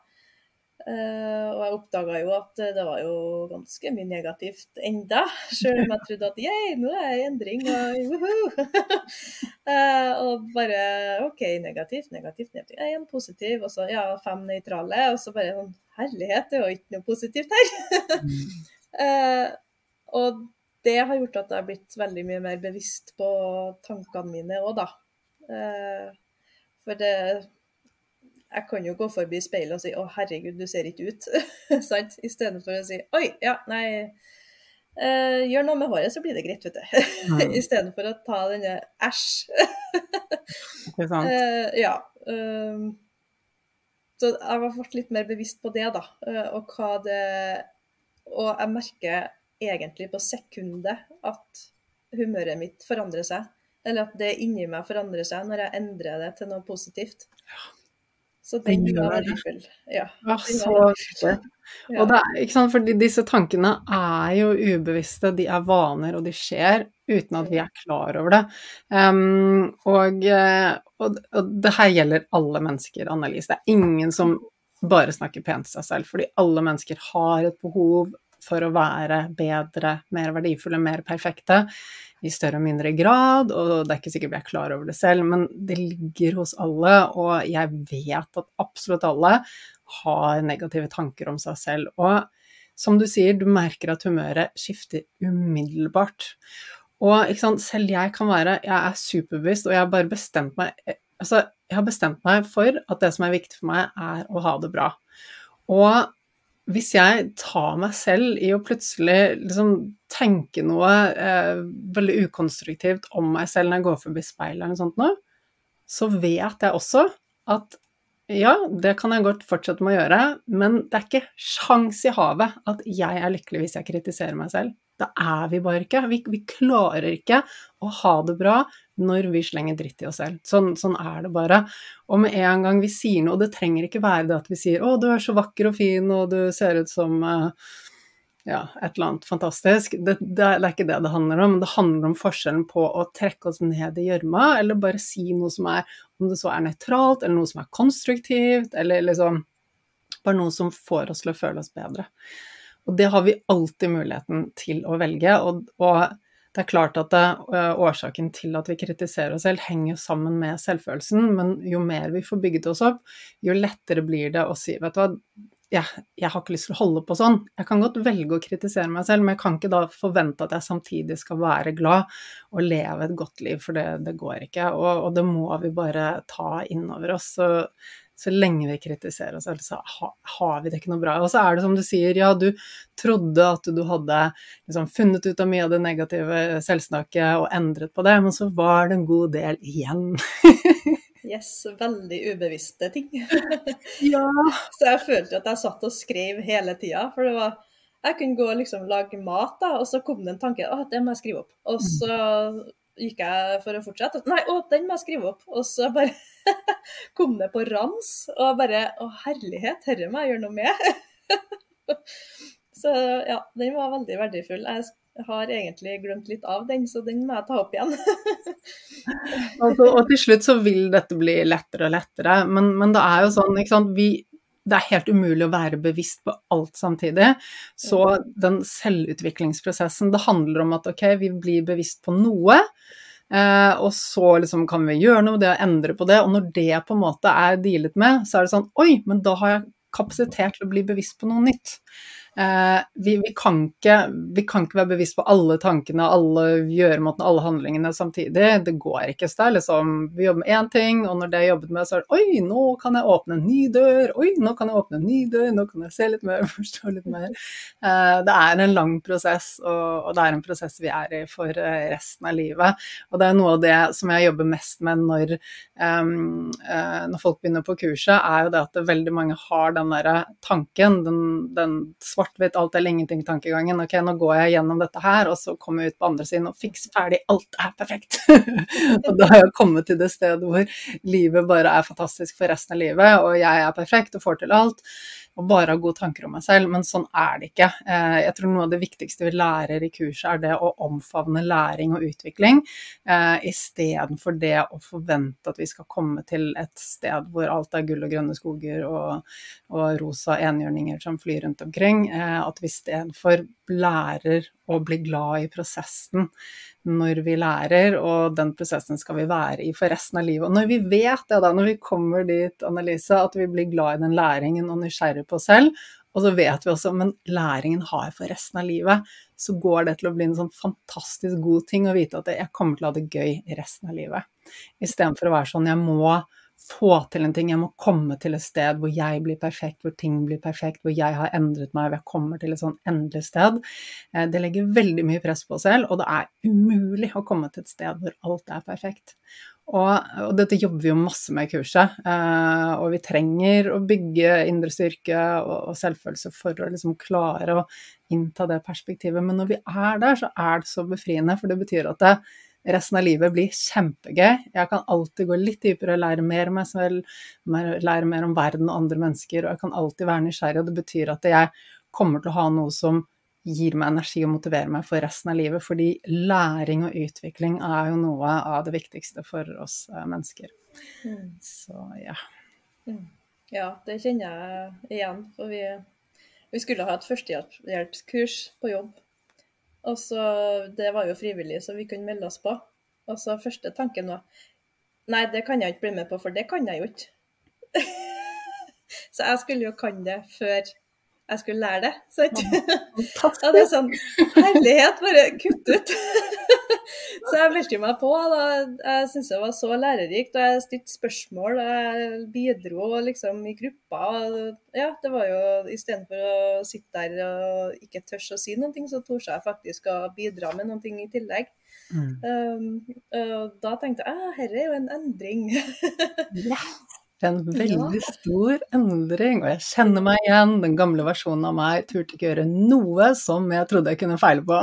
Uh, og jeg oppdaga jo at det var jo ganske mye negativt enda, <laughs> sjøl om jeg trodde at yeah, nå er jeg i endring og uh, <laughs> Og bare OK, negativt, negativt, negativt. Én positiv, og så ja, fem nøytrale. Og så bare sånn Herlighet, det er jo ikke noe positivt her. <laughs> og det har gjort at jeg har blitt veldig mye mer bevisst på tankene mine òg, da. for det jeg kan jo gå forbi speilet og si 'Å, herregud, du ser ikke ut', <laughs> sant? Istedenfor å si 'Oi, ja, nei uh, Gjør noe med håret, så blir det greit, vet du'. Mm. <laughs> Istedenfor å ta denne 'æsj'. uh, ja. Uh, så jeg har vært litt mer bevisst på det, da. eh, Og hva det Og jeg merker egentlig på sekundet at humøret mitt forandrer seg. Eller at det inni meg forandrer seg når jeg endrer det til noe positivt. Så den var verdifull. Ja. Ja, så viktig. Og det er, ikke sant, for disse tankene er jo ubevisste, de er vaner, og de skjer uten at vi er klar over det. Um, og, eh, og, og det her gjelder alle mennesker, Annelise. Det er ingen som bare snakker pent til seg selv, fordi alle mennesker har et behov for å være bedre, mer verdifulle, mer perfekte, i større og mindre grad, og det er ikke sikkert vi er klar over det selv, men det ligger hos alle, og jeg vet at absolutt alle har negative tanker om seg selv. Og som du sier, du merker at humøret skifter umiddelbart. Og selv jeg kan være Jeg er superbevisst, og jeg har bare bestemt meg Altså, jeg har bestemt meg for at det som er viktig for meg, er å ha det bra. Og hvis jeg tar meg selv i å plutselig liksom tenke noe eh, veldig ukonstruktivt om meg selv når jeg går forbi speilet eller noe sånt nå, så vet jeg også at ja, det kan jeg godt fortsette med å gjøre, men det er ikke sjans i havet at jeg er lykkelig hvis jeg kritiserer meg selv. Da er vi bare ikke. Vi, vi klarer ikke å ha det bra når vi slenger dritt i oss selv. Sånn, sånn er det bare. Og med en gang vi sier noe, og det trenger ikke være det at vi sier 'Å, du er så vakker og fin, og du ser ut som eh, ja, et eller annet fantastisk. Det, det, er, ikke det det handler om. Det handler om forskjellen på å trekke oss ned i gjørma, eller bare si noe som er, om det så er nøytralt, eller noe som er konstruktivt, eller liksom bare noe som får oss til å føle oss bedre. Og det har vi alltid muligheten til å velge, og, og det er klart at det, årsaken til at vi kritiserer oss selv, henger sammen med selvfølelsen, men jo mer vi får bygget oss opp, jo lettere blir det å si vet du hva, jeg, jeg har ikke lyst til å holde på sånn. Jeg kan godt velge å kritisere meg selv, men jeg kan ikke da forvente at jeg samtidig skal være glad og leve et godt liv, for det, det går ikke. Og, og det må vi bare ta innover oss. Så, så lenge vi kritiserer oss så ha, har vi det ikke noe bra. Og så er det som du sier, ja, du trodde at du hadde liksom funnet ut av mye av det negative selvsnakket og endret på det, men så var det en god del igjen. <laughs> Yes, veldig ubevisste ting. <laughs> ja. Så jeg følte at jeg satt og skrev hele tida. For det var Jeg kunne gå og liksom lage mat, da, og så kom det en tanke at det må jeg skrive opp. Og så gikk jeg for å fortsette. Nei, å, den må jeg skrive opp. Og så bare <laughs> kom det på rams. Og bare Å, herlighet, dette må jeg gjøre noe med. <laughs> så ja, den var veldig verdifull. Jeg har egentlig glemt litt av den, så den må jeg ta opp igjen. <laughs> Altså, og til slutt så vil dette bli lettere og lettere, men, men det er jo sånn, ikke sant vi, det er helt umulig å være bevisst på alt samtidig. Så den selvutviklingsprosessen, det handler om at ok, vi blir bevisst på noe, eh, og så liksom kan vi gjøre noe, det å endre på det, og når det på en måte er dealet med, så er det sånn oi, men da har jeg kapasitet til å bli bevisst på noe nytt. Eh, vi, vi, kan ikke, vi, kan ikke, være bevisst på alle tankene, alle gjøremåtene, alle handlingene samtidig. Det går ikke. Så det er liksom, vi jobber med én ting, og når det er jobbet med, så er det oi, nå kan jeg åpne en ny dør. Oi, nå kan jeg åpne en ny dør. Nå kan jeg se litt mer, <laughs> forstå litt mer. Eh, det er en lang prosess, og, og, det er en prosess vi er i for eh, resten av livet. Og det er noe av det som jeg jobber mest med når, um, når folk begynner på kurset, er jo det at veldig mange har den derre tanken, den, den svart-hvitt, alt eller ingenting-tankegangen. Ok, nå går jeg gjennom dette her, og så kommer jeg ut på andre siden og fiks ferdig, alt er perfekt. <laughs> og da har jeg kommet til det stedet hvor livet bare er fantastisk for resten av livet, og jeg er perfekt og får til alt. Og bare ha gode tanker om meg selv, men sånn er det ikke. Jeg tror noe av det viktigste vi lærer i kurset, er det å omfavne læring og utvikling, istedenfor det å forvente at vi skal komme til et sted hvor alt er gull og grønne skoger og, og rosa enhjørninger som flyr rundt omkring. At vi istedenfor lærer å bli glad i prosessen når vi lærer, og den prosessen skal vi være i for resten av livet. Og når vi vet det, da, når vi kommer dit, Annelise, at vi blir glad i den læringen og nysgjerrig på oss selv, og så vet vi også, men læringen har jeg for resten av livet, så går det til å bli en sånn fantastisk god ting å vite at jeg kommer til å ha det gøy resten av livet. Istedenfor å være sånn jeg må få til en ting, jeg må komme til et sted hvor jeg blir perfekt, hvor ting blir perfekt, hvor jeg har endret meg, hvor jeg kommer til et sånn endelig sted. Det legger veldig mye press på oss selv, og det er umulig å komme til et sted hvor alt er perfekt. Og, og, dette jobber vi jo masse med i kurset. Eh, og vi trenger å bygge indre styrke og, og selvfølelse for å liksom klare å innta det perspektivet. Men når vi er der, så er det så befriende, for det betyr at det, resten av livet blir kjempegøy. Jeg kan alltid gå litt dypere, lære mer om meg selv, lære mer om verden og andre mennesker, og jeg kan alltid være nysgjerrig. Og det betyr at jeg kommer til å ha noe som gir meg energi og motiverer meg for resten av livet. Fordi læring og utvikling er jo noe av det viktigste for oss eh, mennesker. Mm. Så ja. Mm. Ja, det kjenner jeg igjen. For vi, vi skulle ha et førstehjelpskurs på jobb. Og så, Det var jo frivillig, så vi kunne melde oss på. Og så første tanken var Nei, det kan jeg ikke bli med på, for det kan jeg jo ikke. <laughs> så jeg skulle jo kan det før jeg skulle lære det. Sant? Ja, det er sånn Herlighet, bare kutt ut! <laughs> så jeg meldte meg på. Da. Jeg syntes det var så lærerikt. Og jeg stilte spørsmål. og Jeg bidro liksom i gruppa. Ja, det var jo istedenfor å sitte der og ikke tørre å si noe, så torde jeg faktisk å bidra med noe i tillegg. Mm. Um, og da tenkte jeg at dette er jo en endring. <laughs> yes en veldig ja. stor endring, og jeg kjenner meg igjen. Den gamle versjonen av meg turte ikke gjøre noe som jeg trodde jeg kunne feile på.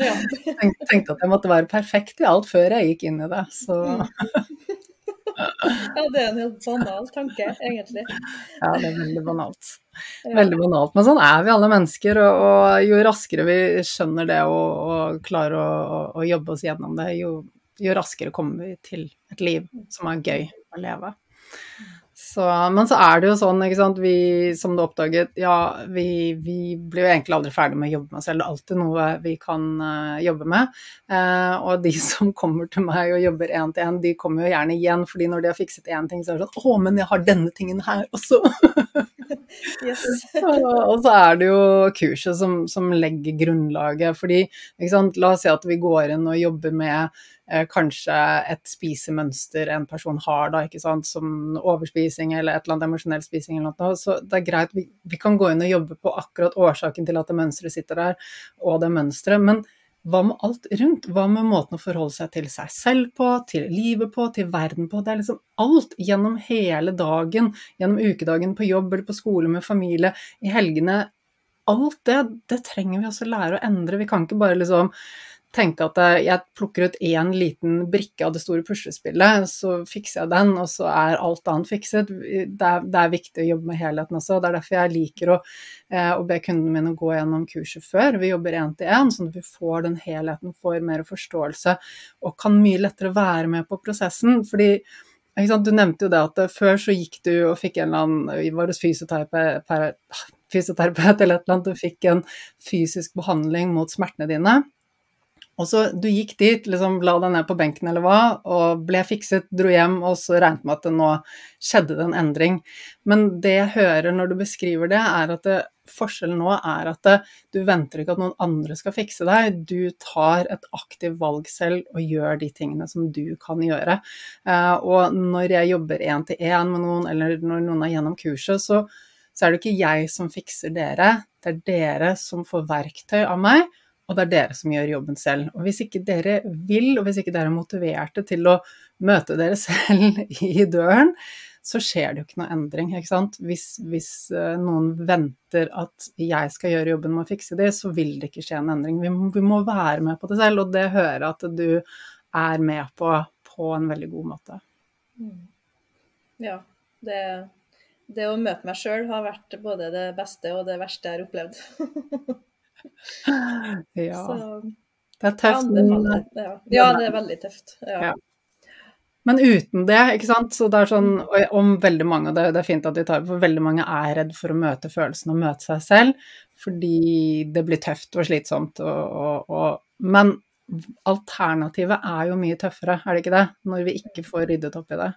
Ja. <laughs> tenkte at jeg måtte være perfekt i alt før jeg gikk inn i det, så mm. Ja, det er en helt banal tanke, egentlig. Ja, det er veldig banalt. Veldig banalt. Men sånn er vi alle mennesker, og, og jo raskere vi skjønner det og, og klarer å, å, jobbe oss gjennom det, jo, jo raskere kommer vi til et liv som er gøy å leve. Så, men så er det jo sånn, ikke sant, vi som du oppdaget, ja, vi, vi blir jo egentlig aldri ferdig med å jobbe med oss selv. Det er alltid noe vi kan uh, jobbe med. Uh, og de <laughs> som kommer til meg og jobber én til én, de kommer jo gjerne igjen, fordi når de har fikset én ting, så er det sånn Å, men jeg har denne tingen her også! <laughs> <laughs> yes. <laughs> og så er det jo kurset som, som legger grunnlaget, fordi la oss si at vi går inn og jobber med eh, kanskje et spisemønster en person har, da, som overspising eller et eller annet emosjonell spising eller noe. Så det er greit, vi, vi kan gå inn og jobbe på akkurat årsaken til at det mønsteret sitter der, og det mønsteret. men hva med alt rundt? Hva med måten å forholde seg til seg selv på, til livet på, til verden på? Det er liksom alt gjennom hele dagen, gjennom ukedagen på jobb eller på skole med familie, i helgene. Alt det, det trenger vi også lære å endre. Vi kan ikke bare liksom tenke at jeg plukker ut én liten brikke av det store puslespillet, så fikser jeg den, og så er alt annet fikset. Det er, det er viktig å jobbe med helheten også. Det er derfor jeg liker å, eh, å be kundene mine gå gjennom kurset før. Vi jobber én til én, sånn at vi får den helheten, får mer forståelse og kan mye lettere være med på prosessen. fordi du nevnte jo det at før så gikk du og fikk en eller annen Var hos fysioterapeut, fysioterapeut eller et eller annet, du fikk en fysisk behandling mot smertene dine. Og så du gikk dit, liksom la deg ned på benken eller hva, og ble fikset, dro hjem, og så regnet med at det nå skjedde det en endring. Men det jeg hører når du beskriver det, er at det, forskjellen nå er at det, du venter ikke at noen andre skal fikse deg, du tar et aktivt valg selv og gjør de tingene som du kan gjøre. Uh, og når jeg jobber én til én med noen, eller når noen er gjennom kurset, så, så er det ikke jeg som fikser dere, det er dere som får verktøy av meg og det er dere som gjør jobben selv. Og hvis ikke dere vil, og hvis ikke dere er motiverte til å møte dere <laughs> selv i døren, så skjer det jo ikke noe endring. ikke sant? Hvis, hvis eh, noen venter at jeg skal gjøre jobben med å fikse det, så vil det ikke skje en endring. Vi må, vi må være med på det selv, og det hører at du er med på på en veldig god måte. Mm. Ja. Det, det å møte meg sjøl har vært både det beste og det verste jeg har opplevd. <laughs> <laughs> ja. Så, det er tøft. Ja. ja. det er veldig tøft. Ja. ja. Men uten det, ikke sant, så det er sånn om veldig mange, og det, det, er fint at de tar det, for veldig mange er redd for å møte følelsene og møte seg selv, fordi det blir tøft og slitsomt og, og, og Men alternativet er jo mye tøffere, er det ikke det? Når vi ikke får ryddet opp i det.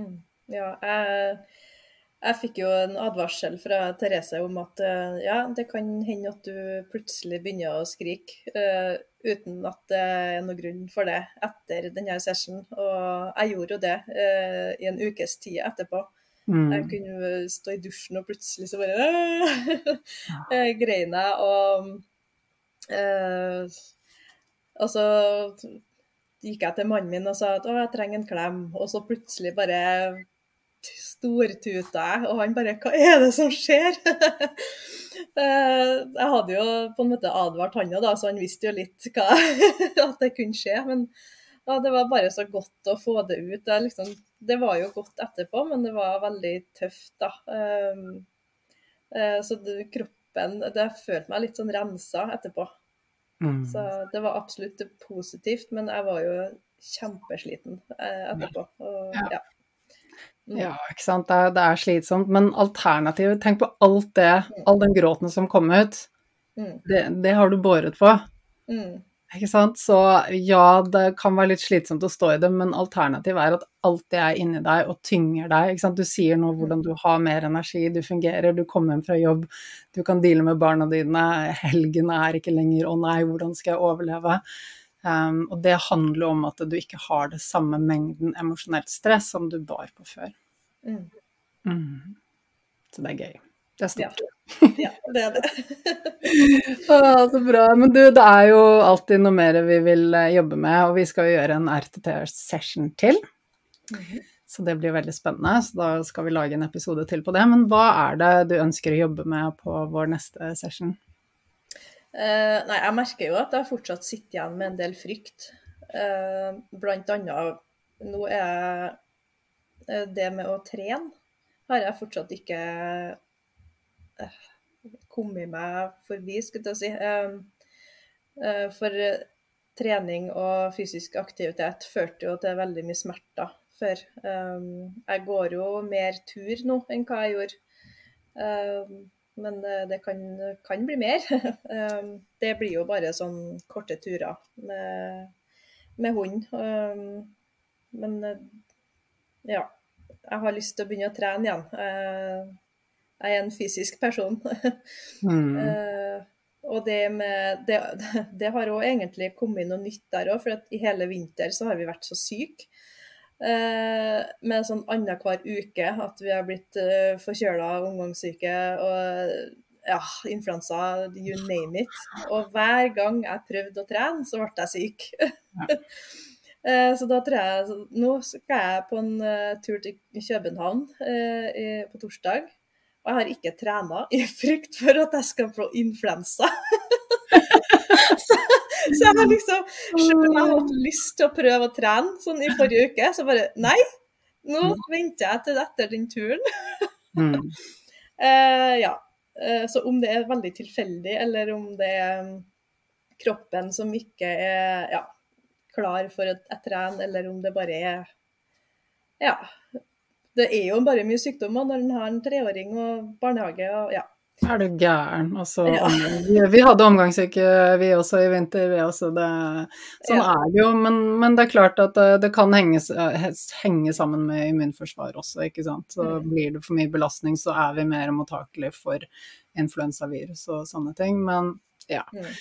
Mm. Ja, jeg jeg fikk jo en advarsel fra Therese om at eh, ja, det kan hende at du plutselig begynner å skrike uh, uten at det er noen grunn for det etter denne session. Og jeg gjorde jo det uh, i en ukes tid etterpå. Mm. Jeg kunne stå i dusjen og plutselig så bare uh, <laughs> grein jeg. Og altså gikk jeg til mannen min og sa at å, jeg trenger en klem. Og så plutselig bare stortuta jeg, og han bare Hva er det som skjer? <laughs> Eh, jeg hadde jo på en måte advart han òg, så han visste jo litt hva, <laughs> at det kunne skje. Men ja, det var bare så godt å få det ut. Det, liksom, det, var jo godt etterpå, men det var veldig tøft, da. Um, uh, så det, kroppen Det følte meg litt sånn rensa etterpå. Mm. Så det var absolutt positivt, men jeg var jo kjempesliten uh, etterpå. Og, ja. Mm. Ja, ikke sant. Det er, det er, slitsomt. Men alternativet Tenk på alt det, mm. all den gråten som kom ut. Mm. Det, det, har du båret på. Mm. Ikke sant. Så ja, det kan være litt slitsomt å stå i det, men alternativet er at alt det er inni deg og tynger deg. Ikke sant? Du sier nå hvordan du har mer energi, du fungerer, du kommer hjem fra jobb, du kan deale med barna dine, helgene er ikke lenger 'å nei, hvordan skal jeg overleve'? Um, og det handler om at du ikke har det samme mengden emosjonelt stress som du bar på før. Mm. Mm. Så det er gøy. Det er stort. Ja, ja det er det. <laughs> ah, så bra. Men du, det er jo alltid noe mer vi vil eh, jobbe med, og vi skal jo gjøre en RTT-session til. Mm Så det blir veldig spennende, så da skal vi lage en episode til på det. Men hva er det du ønsker å jobbe med på vår neste session? Uh, nei, jeg merker jo at jeg fortsatt sitter igjen med en del frykt. Uh, blant annet nå er uh, det med å trene har jeg fortsatt ikke kommet meg forbi, skulle jeg si. for trening og fysisk aktivitet førte jo til veldig mye smerter før. jeg går jo mer tur nå enn hva jeg gjorde. Men eh, det kan, kan bli mer. Um, <laughs> det blir jo bare sånn korte turer med, med hund. Um, men eh, ja. Jeg har lyst til å begynne å trene igjen. Eh, jeg er en fysisk person. <laughs> Mm. Og det, med, det, <laughs> det har òg egentlig kommet noe nytt der òg, for i hele vinter så har vi vært så syke. Eh, med sånn annenhver uke at vi har blitt eh, forkjøla, omgangssyke og ja, influensa, you name it. Og hver gang jeg prøvde å trene, så ble jeg syk. Ja. uh, <laughs> så da tror jeg Nå skal jeg på en uh, tur til København på torsdag. Og jeg har ikke trena i frykt for at jeg skal få influensa. <laughs> så jeg har liksom Selv om jeg hadde lyst til å prøve å trene sånn i forrige uke, så bare Nei, nå mm. venter jeg til etter den turen. mm. uh, <laughs> ja. Uh, så om det er veldig tilfeldig, eller om det er um, kroppen som ikke er ja, klar for å trene, eller om det bare er Ja. Det er jo bare mye sykdommer når en har en treåring og barnehage og ja. Er du gæren? Altså, ja. vi, vi, hadde omgangssyke vi også i vinter, vi også. Det, sånn ja. er det jo. Men, men, det er klart at det, det kan henge, henge, sammen med immunforsvar også, ikke sant. Så mm. blir det for mye belastning, så er vi mer mottakelige for influensavirus og sånne ting. Men ja. Mm.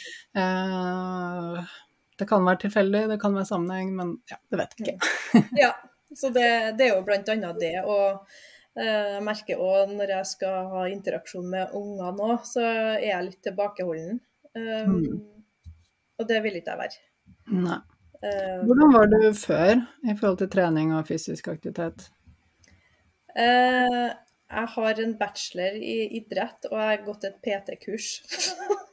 Eh, det kan være tilfeldig, det kan være sammenheng, men ja, det vet jeg ikke. Mm. ja, så det, det er jo blant annet det. og Eh, jeg merker òg når jeg skal ha interaksjon med unger nå, så er jeg litt tilbakeholden. Um, mm. Og det vil ikke jeg være. Nei. Eh, Hvordan var du før i forhold til trening og fysisk aktivitet? Jeg har en bachelor i idrett, og jeg har gått et PT-kurs. <laughs>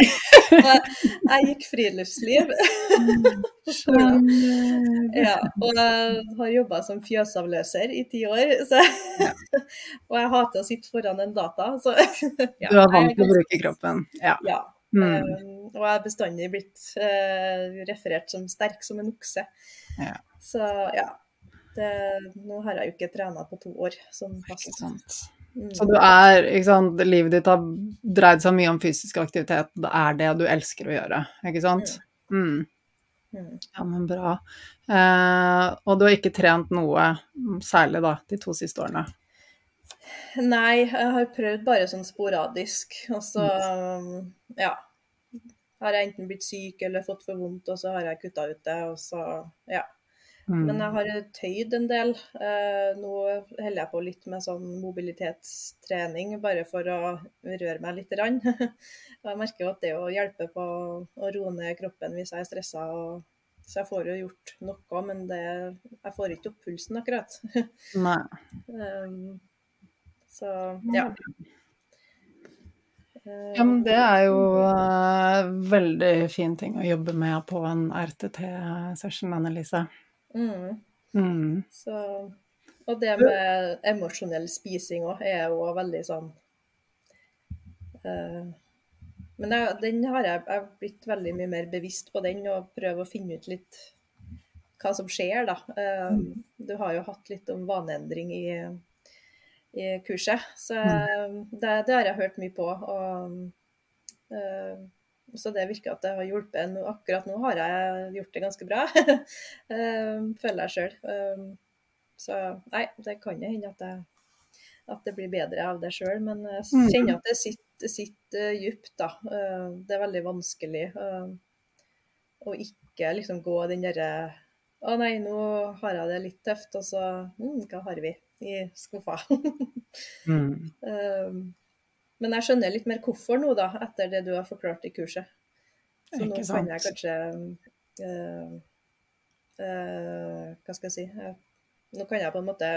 jeg, gikk friluftsliv <laughs> ja, og jeg har jobba som fjøsavløser i ti år. Så, <laughs> og jeg hater å sitte foran en data. Så, ja, <laughs> du er vant til å bruke kroppen? Ja. ja. Mm. Um, og jeg har bestandig blitt uh, referert som sterk som en okse. Ja. Så ja. Det, nå har jeg jo ikke trena på to år sånn fast. Mm. Så du er, ikke sant, livet ditt har dreid seg mye om fysisk aktivitet. Det er det du elsker å gjøre, ikke sant? Mm. mm. mm. Ja, men bra. Eh, og du har ikke trent noe særlig da, de to siste årene? Nei, jeg har prøvd bare sånn sporadisk. Og så, mm. ja Har jeg enten blitt syk eller fått for vondt, og så har jeg kutta ut det, og så Ja. Mm. Men jeg har tøyd en del. Eh, nå holder jeg på litt med sånn mobilitetstrening, bare for å røre meg litt. <laughs> jeg merker jo at det å hjelpe på å roe ned kroppen hvis jeg er stressa så jeg får jo gjort noe, men det, jeg får ikke opp pulsen akkurat. <laughs> Nei. um, så ja. Ja, men det er jo uh, veldig fin ting å jobbe med på en RTT-session, Annelise. Mm. Mm. Så, og det med emosjonell spising òg er jo veldig sånn uh, Men jeg, den har jeg, jeg blitt veldig mye mer bevisst på den, og prøver å finne ut litt hva som skjer, da. Uh, du har jo hatt litt om vaneendring i i kurset. Så mm. det, det, har jeg hørt mye på. Og, uh, så det virker at det har hjulpet. Akkurat nå har jeg gjort det ganske bra, uh, <laughs> føler jeg sjøl. Um, så nei, det kan jo hende at, at, det blir bedre av det sjøl, men jeg mm. kjenner at det sitter, sitter dypt, da. Uh, det er veldig vanskelig å ikke liksom gå den derre Å nei, nå har jeg det litt tøft, og så mm, Hva har vi? i skuffa. <laughs> mm. Men jeg skjønner litt mer hvorfor nå, da, etter det du har forklart i kurset. Så nå kan jeg kanskje uh, uh, Hva skal jeg si Nå kan jeg på en måte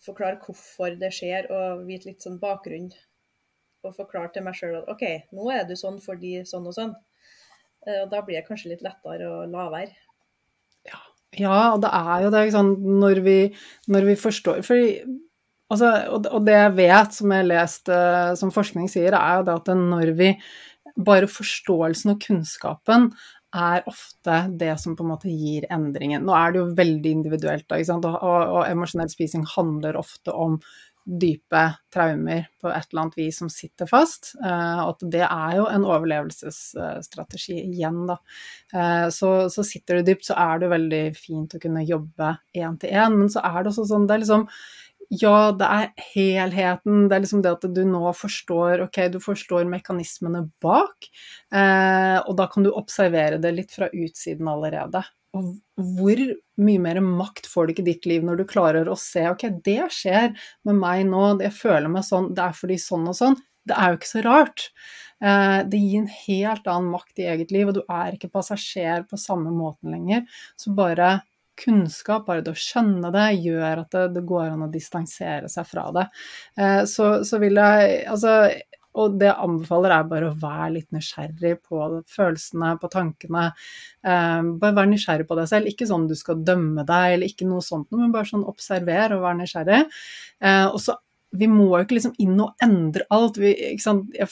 forklare hvorfor det skjer, og vite litt sånn bakgrunn. Og forklare til meg sjøl at OK, nå er du sånn fordi sånn og sånn. og da blir det kanskje litt lettere å la være. Ja, og det er jo det, ikke sant, når vi, når vi forstår fordi, altså, og, det jeg vet, som jeg har lest som forskning sier, er jo det at når vi Bare forståelsen og kunnskapen er ofte det som på en måte gir endringen. Nå er det jo veldig individuelt, da, og, og, og emosjonell spising handler ofte om dype traumer på et eller annet vis som sitter fast. Eh, og at det er jo en overlevelsesstrategi igjen, da. Eh, så, så sitter du dypt, så er det veldig fint å kunne jobbe én til én, men så er det også sånn det er liksom ja, det er helheten. Det er liksom det at du nå forstår Ok, du forstår mekanismene bak, eh, og da kan du observere det litt fra utsiden allerede. Og hvor mye mer makt får du ikke i ditt liv når du klarer å se ok, det skjer med meg nå, jeg føler meg sånn, det er fordi sånn og sånn. Det er jo ikke så rart. Eh, det gir en helt annen makt i eget liv, og du er ikke passasjer på samme måten lenger. Så bare kunnskap, bare det å skjønne det, gjør at det, det går an å distansere seg fra det. Eh, så, så vil jeg Altså, og det jeg anbefaler, er bare å være litt nysgjerrig på følelsene, på tankene. Eh, bare være nysgjerrig på deg selv. Ikke sånn du skal dømme deg, eller ikke noe sånt, men bare sånn observer og være nysgjerrig. Eh, og så vi må jo ikke liksom inn og endre alt. Vi, jeg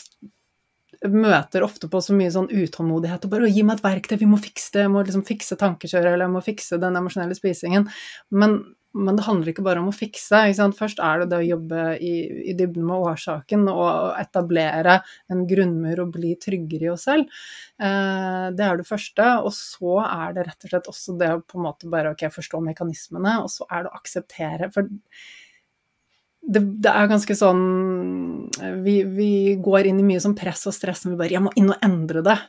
møter ofte på så mye sånn utålmodighet og bare 'gi meg et verktøy, vi må fikse det', jeg må liksom fikse tankekjøret eller jeg må fikse den emosjonelle spisingen. Men men det handler ikke bare om å fikse. Først er det det å jobbe i, i, dybden med årsaken og etablere en grunnmur og bli tryggere i oss selv. Eh, det er det første. Og så er det rett og slett også det å på en måte bare okay, forstå mekanismene, og så er det å akseptere. For det, det, er ganske sånn vi, vi, går inn i mye sånn press og stress og vi bare 'Jeg må inn og endre det'.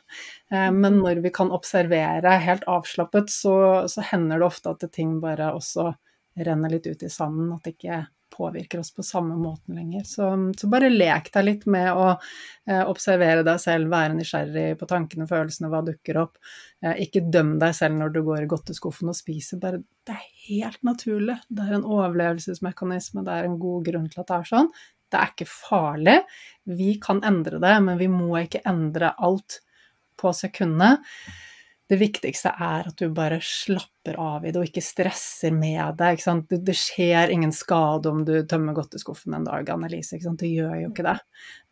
Eh, men når vi kan observere helt avslappet, så, så hender det ofte at ting bare også renner litt ut i sanden, at det ikke påvirker oss på samme måten lenger. Så, så bare lek deg litt med å eh, observere deg selv, være nysgjerrig på tankene, følelsene, hva dukker opp. Eh, ikke døm deg selv når du går i godteskuffen og spiser. Bare, det er helt naturlig. Det er en overlevelsesmekanisme, det er en god grunn til at det er sånn. Det er ikke farlig. Vi kan endre det, men vi må ikke endre alt på sekundet det viktigste er at du bare slapper av i det, og ikke stresser med det. Det, det, skjer ingen skade om du tømmer godteskuffen en dag, Annelise. Det gjør jo ikke det.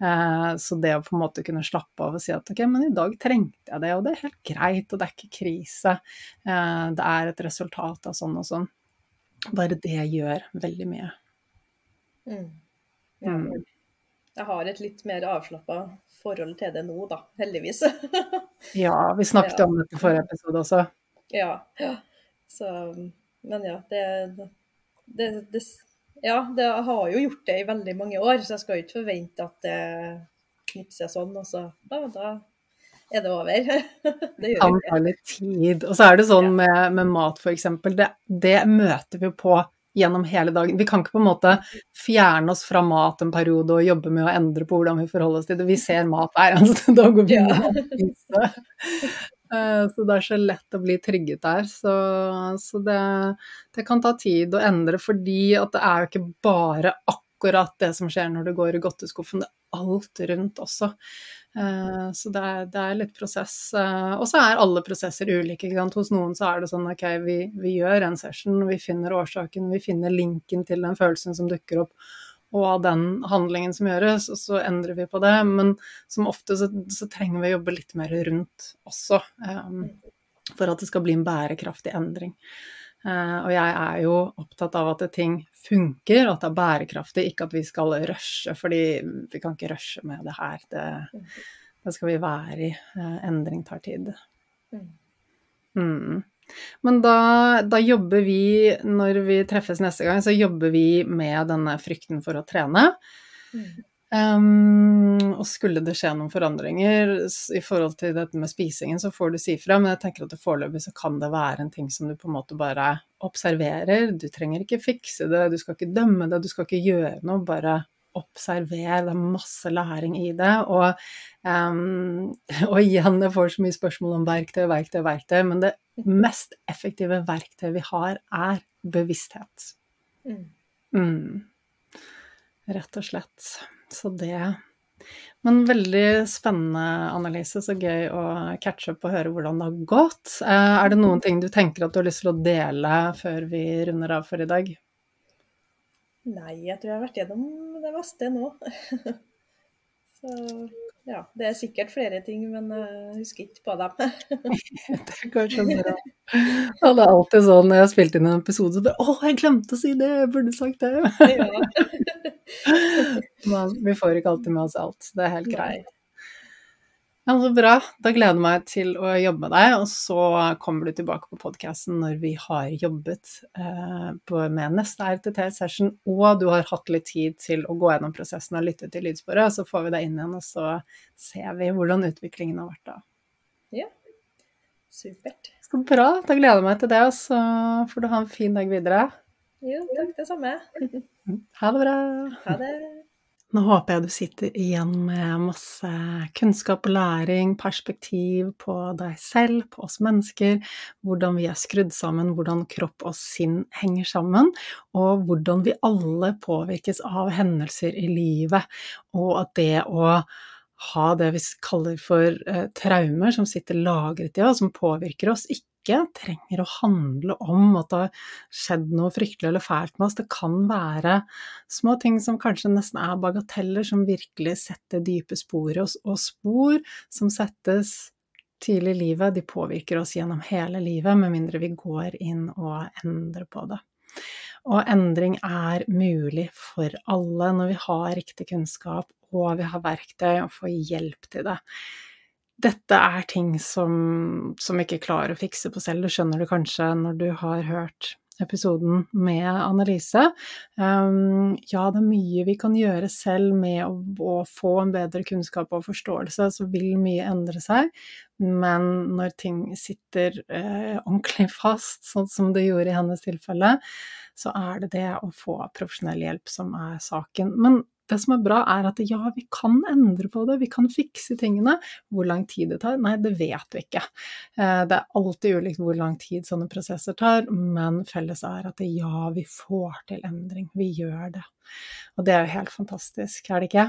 Eh, så det å på en måte kunne slappe av og si at ok, men i dag trengte jeg det, og det er helt greit, og det er ikke krise. Eh, det er et resultat av sånn og sånn. Bare det gjør veldig mye. Mm. Ja. Mm. Jeg har et litt mer avslappa forhold til det nå, da. Heldigvis. <laughs> ja, vi snakket ja. om dette i forrige episode også. Ja. ja. Så, men ja, det, det, det, Ja, det har jo gjort det i veldig mange år, så jeg skal jo ikke forvente at det knipser sånn, og så da, da er det over. <laughs> det kan ta litt tid. Og så er det sånn ja. med, med mat, f.eks. Det, det møter vi på gjennom hele dagen. Vi kan ikke på en måte fjerne oss fra mat en periode og jobbe med å endre på hvordan vi forholder oss til det. Vi ser mat hver eneste dag og vi må spise. Eh, så det er så lett å bli trygget der. Så, så det, det, kan ta tid å endre, fordi at det er jo ikke bare akkurat det som skjer når du går i godteskuffen, det er alt rundt også. Eh, så det er, det er litt prosess. Eh, og så er alle prosesser ulike. Hos noen så er det sånn ok, vi, vi gjør en session, vi finner årsaken, vi finner linken til den følelsen som dukker opp og av den handlingen som gjøres, og så endrer vi på det. Men som ofte så, så trenger vi å jobbe litt mer rundt også, um, for at det skal bli en bærekraftig endring. Uh, og jeg er jo opptatt av at ting funker, og at det er bærekraftig, ikke at vi skal rushe, fordi vi kan ikke rushe med det her. Det, det skal vi være i. Uh, endring tar tid. Mm. Men da, da, jobber vi, når vi treffes neste gang, så jobber vi med denne frykten for å trene. Mm. Um, og skulle det skje noen forandringer i forhold til dette med spisingen, så får du si fra, men jeg tenker at foreløpig så kan det være en ting som du på en måte bare observerer. Du trenger ikke fikse det, du skal ikke dømme det, du skal ikke gjøre noe, bare observer, det er masse læring i det. Og, um, <laughs> og igjen, jeg får så mye spørsmål om verktøy, verktøy, verktøy, men det mest effektive verktøyet vi har, er bevissthet. Mm. Rett og slett. Så det Men veldig spennende Annelise. så gøy å catche opp og høre hvordan det har gått. Eh, er det noen ting du tenker at du har lyst til å dele før vi runder av for i dag? Nei, jeg tror jeg har vært gjennom det meste nå. <laughs> Så ja, det er sikkert flere ting, men jeg husker ikke på dem. <laughs> det går så bra. <laughs> Og det er alltid sånn når jeg har spilt inn en episode, så bare Å, jeg glemte å si det! Jeg burde sagt det! <laughs> men vi får ikke alltid med oss alt. Det er helt greit. Ja, så bra. Da gleder jeg meg til å jobbe med deg, og så kommer du tilbake på podkasten når vi har jobbet eh, med neste RTT-session, og du har hatt litt tid til å gå gjennom prosessen og lytte til lydsporet. Så får vi deg inn igjen, og så ser vi hvordan utviklingen har vært da. Ja, supert. Så bra. Da gleder jeg meg til det, og så får du ha en fin dag videre. Jo, takk det samme. <laughs> ha det bra. Ha det. Nå håper jeg du sitter igjen med masse kunnskap og læring, perspektiv på deg selv, på oss mennesker, hvordan vi er skrudd sammen, hvordan kropp og sinn henger sammen, og hvordan vi alle påvirkes av hendelser i livet, og at det å ha det vi kaller for eh, traumer som sitter lagret i oss, som påvirker oss, ikke ikke trenger å handle om at det har skjedd noe fryktelig eller fælt med oss. Det kan være små ting som kanskje nesten er bagateller, som virkelig setter dype spor i oss. Og spor som settes tidlig i livet, de påvirker oss gjennom hele livet, med mindre vi går inn og endrer på det. Og endring er mulig for alle når vi har riktig kunnskap og vi har verktøy og får hjelp til det dette er ting som, som ikke klarer å fikse på selv. Det skjønner du kanskje når du har hørt episoden med Annelise. Um, ja, det er mye vi kan gjøre selv med å, å, få en bedre kunnskap og forståelse, så vil mye endre seg. Men når ting sitter uh, ordentlig fast, sånn som det gjorde i hennes tilfelle, så er det det å få profesjonell hjelp som er saken. Men det som er bra, er at ja, vi kan endre på det, vi kan fikse tingene. Hvor lang tid det tar? Nei, det vet vi ikke. Eh, det er alltid ulikt hvor lang tid sånne prosesser tar, men felles er at ja, vi får til endring. Vi gjør det. Og det er jo helt fantastisk, er det ikke?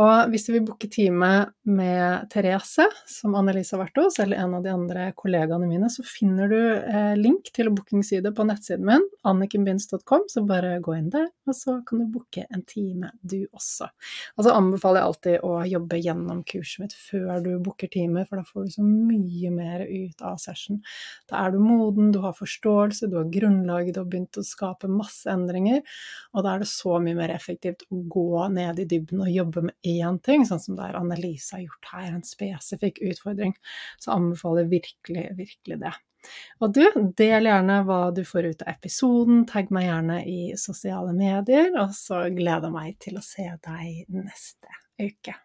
Og hvis du vil booke time med Therese, som Annelise har vært hos, eller en av de andre kollegaene mine, så finner du eh, link til bookingside på nettsiden min, annikenbinds.com, så bare gå inn der, og så kan du booke en time, du også. Og så anbefaler jeg alltid å jobbe gjennom kurset mitt før du booker time, for da får du så mye mer ut av session. Da er du moden, du har forståelse, du har grunnlaget, du har begynt å skape masse endringer, og da er det så mye mer effektivt å gå ned i dybden og jobbe jobbe med én ting, sånn som der Annelise har gjort her, en spesifikk utfordring, så anbefaler jeg virkelig, virkelig det. Og du, del gjerne hva du får ut av episoden, tagg meg gjerne i sosiale medier, og så gleder jeg meg til å se deg neste uke.